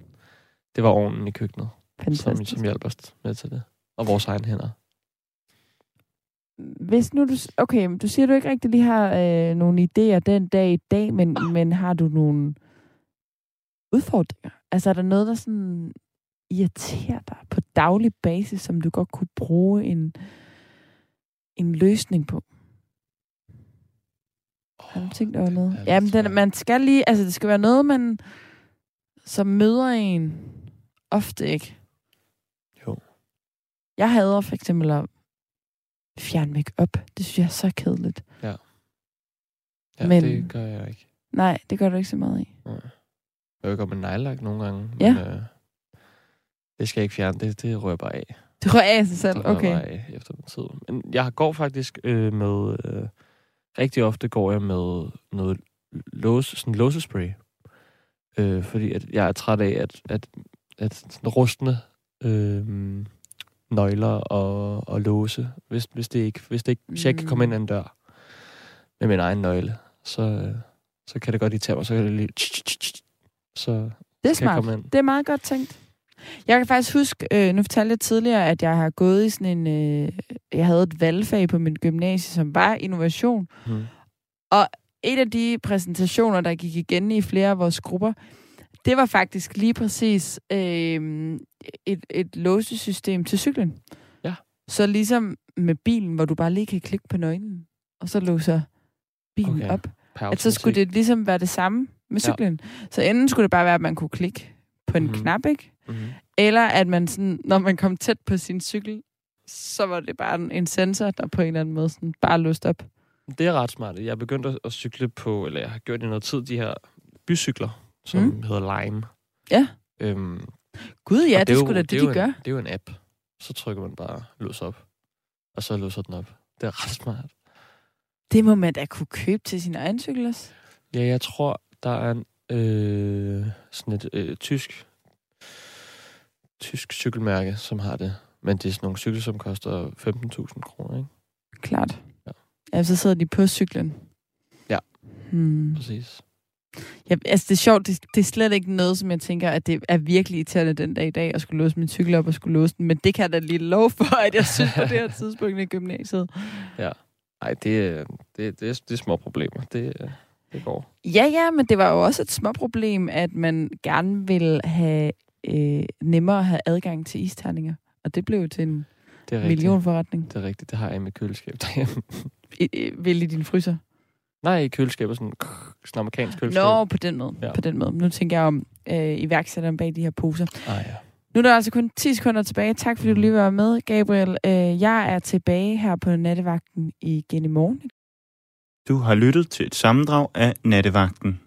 [SPEAKER 5] det var ovnen i køkkenet, som, som hjalp os med til det. Og vores egne hænder.
[SPEAKER 2] Hvis nu du... Okay, du siger, du ikke rigtig lige har øh, nogle idéer den dag i dag, men, men har du nogle udfordringer? Altså er der noget, der sådan irriterer dig på daglig basis, som du godt kunne bruge en, en løsning på? Oh, har tænkt over noget? Jamen, den, man skal lige... Altså, det skal være noget, man som møder en ofte ikke.
[SPEAKER 5] Jo.
[SPEAKER 2] Jeg hader for eksempel at fjerne make op. Det synes jeg er så kedeligt.
[SPEAKER 5] Ja. Ja, men, det gør jeg ikke.
[SPEAKER 2] Nej, det gør du ikke så meget i. Nej.
[SPEAKER 5] Jeg gå med nejlagt nogle gange. Ja. Men, øh, det skal jeg ikke fjerne. Det, det rører bare af.
[SPEAKER 2] Det rører af sig selv? Det okay.
[SPEAKER 5] bare af efter en tid. Men jeg går faktisk øh, med... Øh, rigtig ofte går jeg med noget låse, sådan låsespray. Øh, fordi at jeg er træt af, at, at, at sådan rustne øh, nøgler og, og låse, hvis, hvis, det ikke, hvis, det ikke, hvis jeg ikke kan komme ind ad en dør med min egen nøgle, så, øh, så kan det godt irritere mig. Så kan det lige... Så
[SPEAKER 2] det er smart. Det er meget godt tænkt. Jeg kan faktisk huske, øh, nu fortalte jeg tidligere, at jeg har gået i sådan en... Øh, jeg havde et valgfag på min gymnasie, som var innovation. Mm. Og en af de præsentationer, der gik igen i flere af vores grupper, det var faktisk lige præcis øh, et, et låsesystem til cyklen.
[SPEAKER 5] Ja.
[SPEAKER 2] Så ligesom med bilen, hvor du bare lige kan klikke på nøglen, og så låser bilen okay. op. At så skulle det ligesom være det samme med cyklen. Ja. Så enden skulle det bare være, at man kunne klikke på en mm-hmm. knap, ikke? Mm-hmm. Eller at man sådan, når man kom tæt på sin cykel, så var det bare en sensor, der på en eller anden måde sådan bare låst op.
[SPEAKER 5] Det er ret smart. Jeg er begyndt at cykle på, eller jeg har gjort i noget tid, de her bycykler, som mm. hedder Lime.
[SPEAKER 2] Ja. Øhm, Gud, ja, det, det skulle da det, det, de
[SPEAKER 5] en,
[SPEAKER 2] gør.
[SPEAKER 5] Det er jo en app. Så trykker man bare lås op, og så låser den op. Det er ret smart.
[SPEAKER 2] Det må man da kunne købe til sin egen cykel også.
[SPEAKER 5] Ja, jeg tror, der er en, øh, sådan et øh, tysk tysk cykelmærke, som har det. Men det er sådan nogle cykler, som koster 15.000 kroner, ikke?
[SPEAKER 2] Klart. Ja. ja, så sidder de på cyklen.
[SPEAKER 5] Ja, hmm. præcis.
[SPEAKER 2] Ja, altså det er sjovt, det, det er slet ikke noget, som jeg tænker, at det er virkelig irriterende den dag i dag, at skulle låse min cykel op og skulle låse den, men det kan jeg da lige lov for, at jeg synes på det her (laughs) tidspunkt i gymnasiet.
[SPEAKER 5] Ja, nej, det, det, det, er, det er små problemer. Det, det går.
[SPEAKER 2] Ja, ja, men det var jo også et små problem, at man gerne vil have øh, nemmere at have adgang til isterninger. Og det blev jo til en det er millionforretning.
[SPEAKER 5] Det er rigtigt, det har jeg i mit køleskab derhjemme. (laughs)
[SPEAKER 2] I, i, vil i din fryser?
[SPEAKER 5] Nej, i køleskabet, sådan, sådan amerikansk køleskab.
[SPEAKER 2] Nå, på den måde. Ja. På den måde. Nu tænker jeg om, øh, iværksætteren bag de her poser.
[SPEAKER 5] Ah, ja.
[SPEAKER 2] Nu er der altså kun 10 sekunder tilbage. Tak fordi du lige var med, Gabriel. Øh, jeg er tilbage her på nattevagten igen i morgen.
[SPEAKER 6] Du har lyttet til et sammendrag af Nattevagten.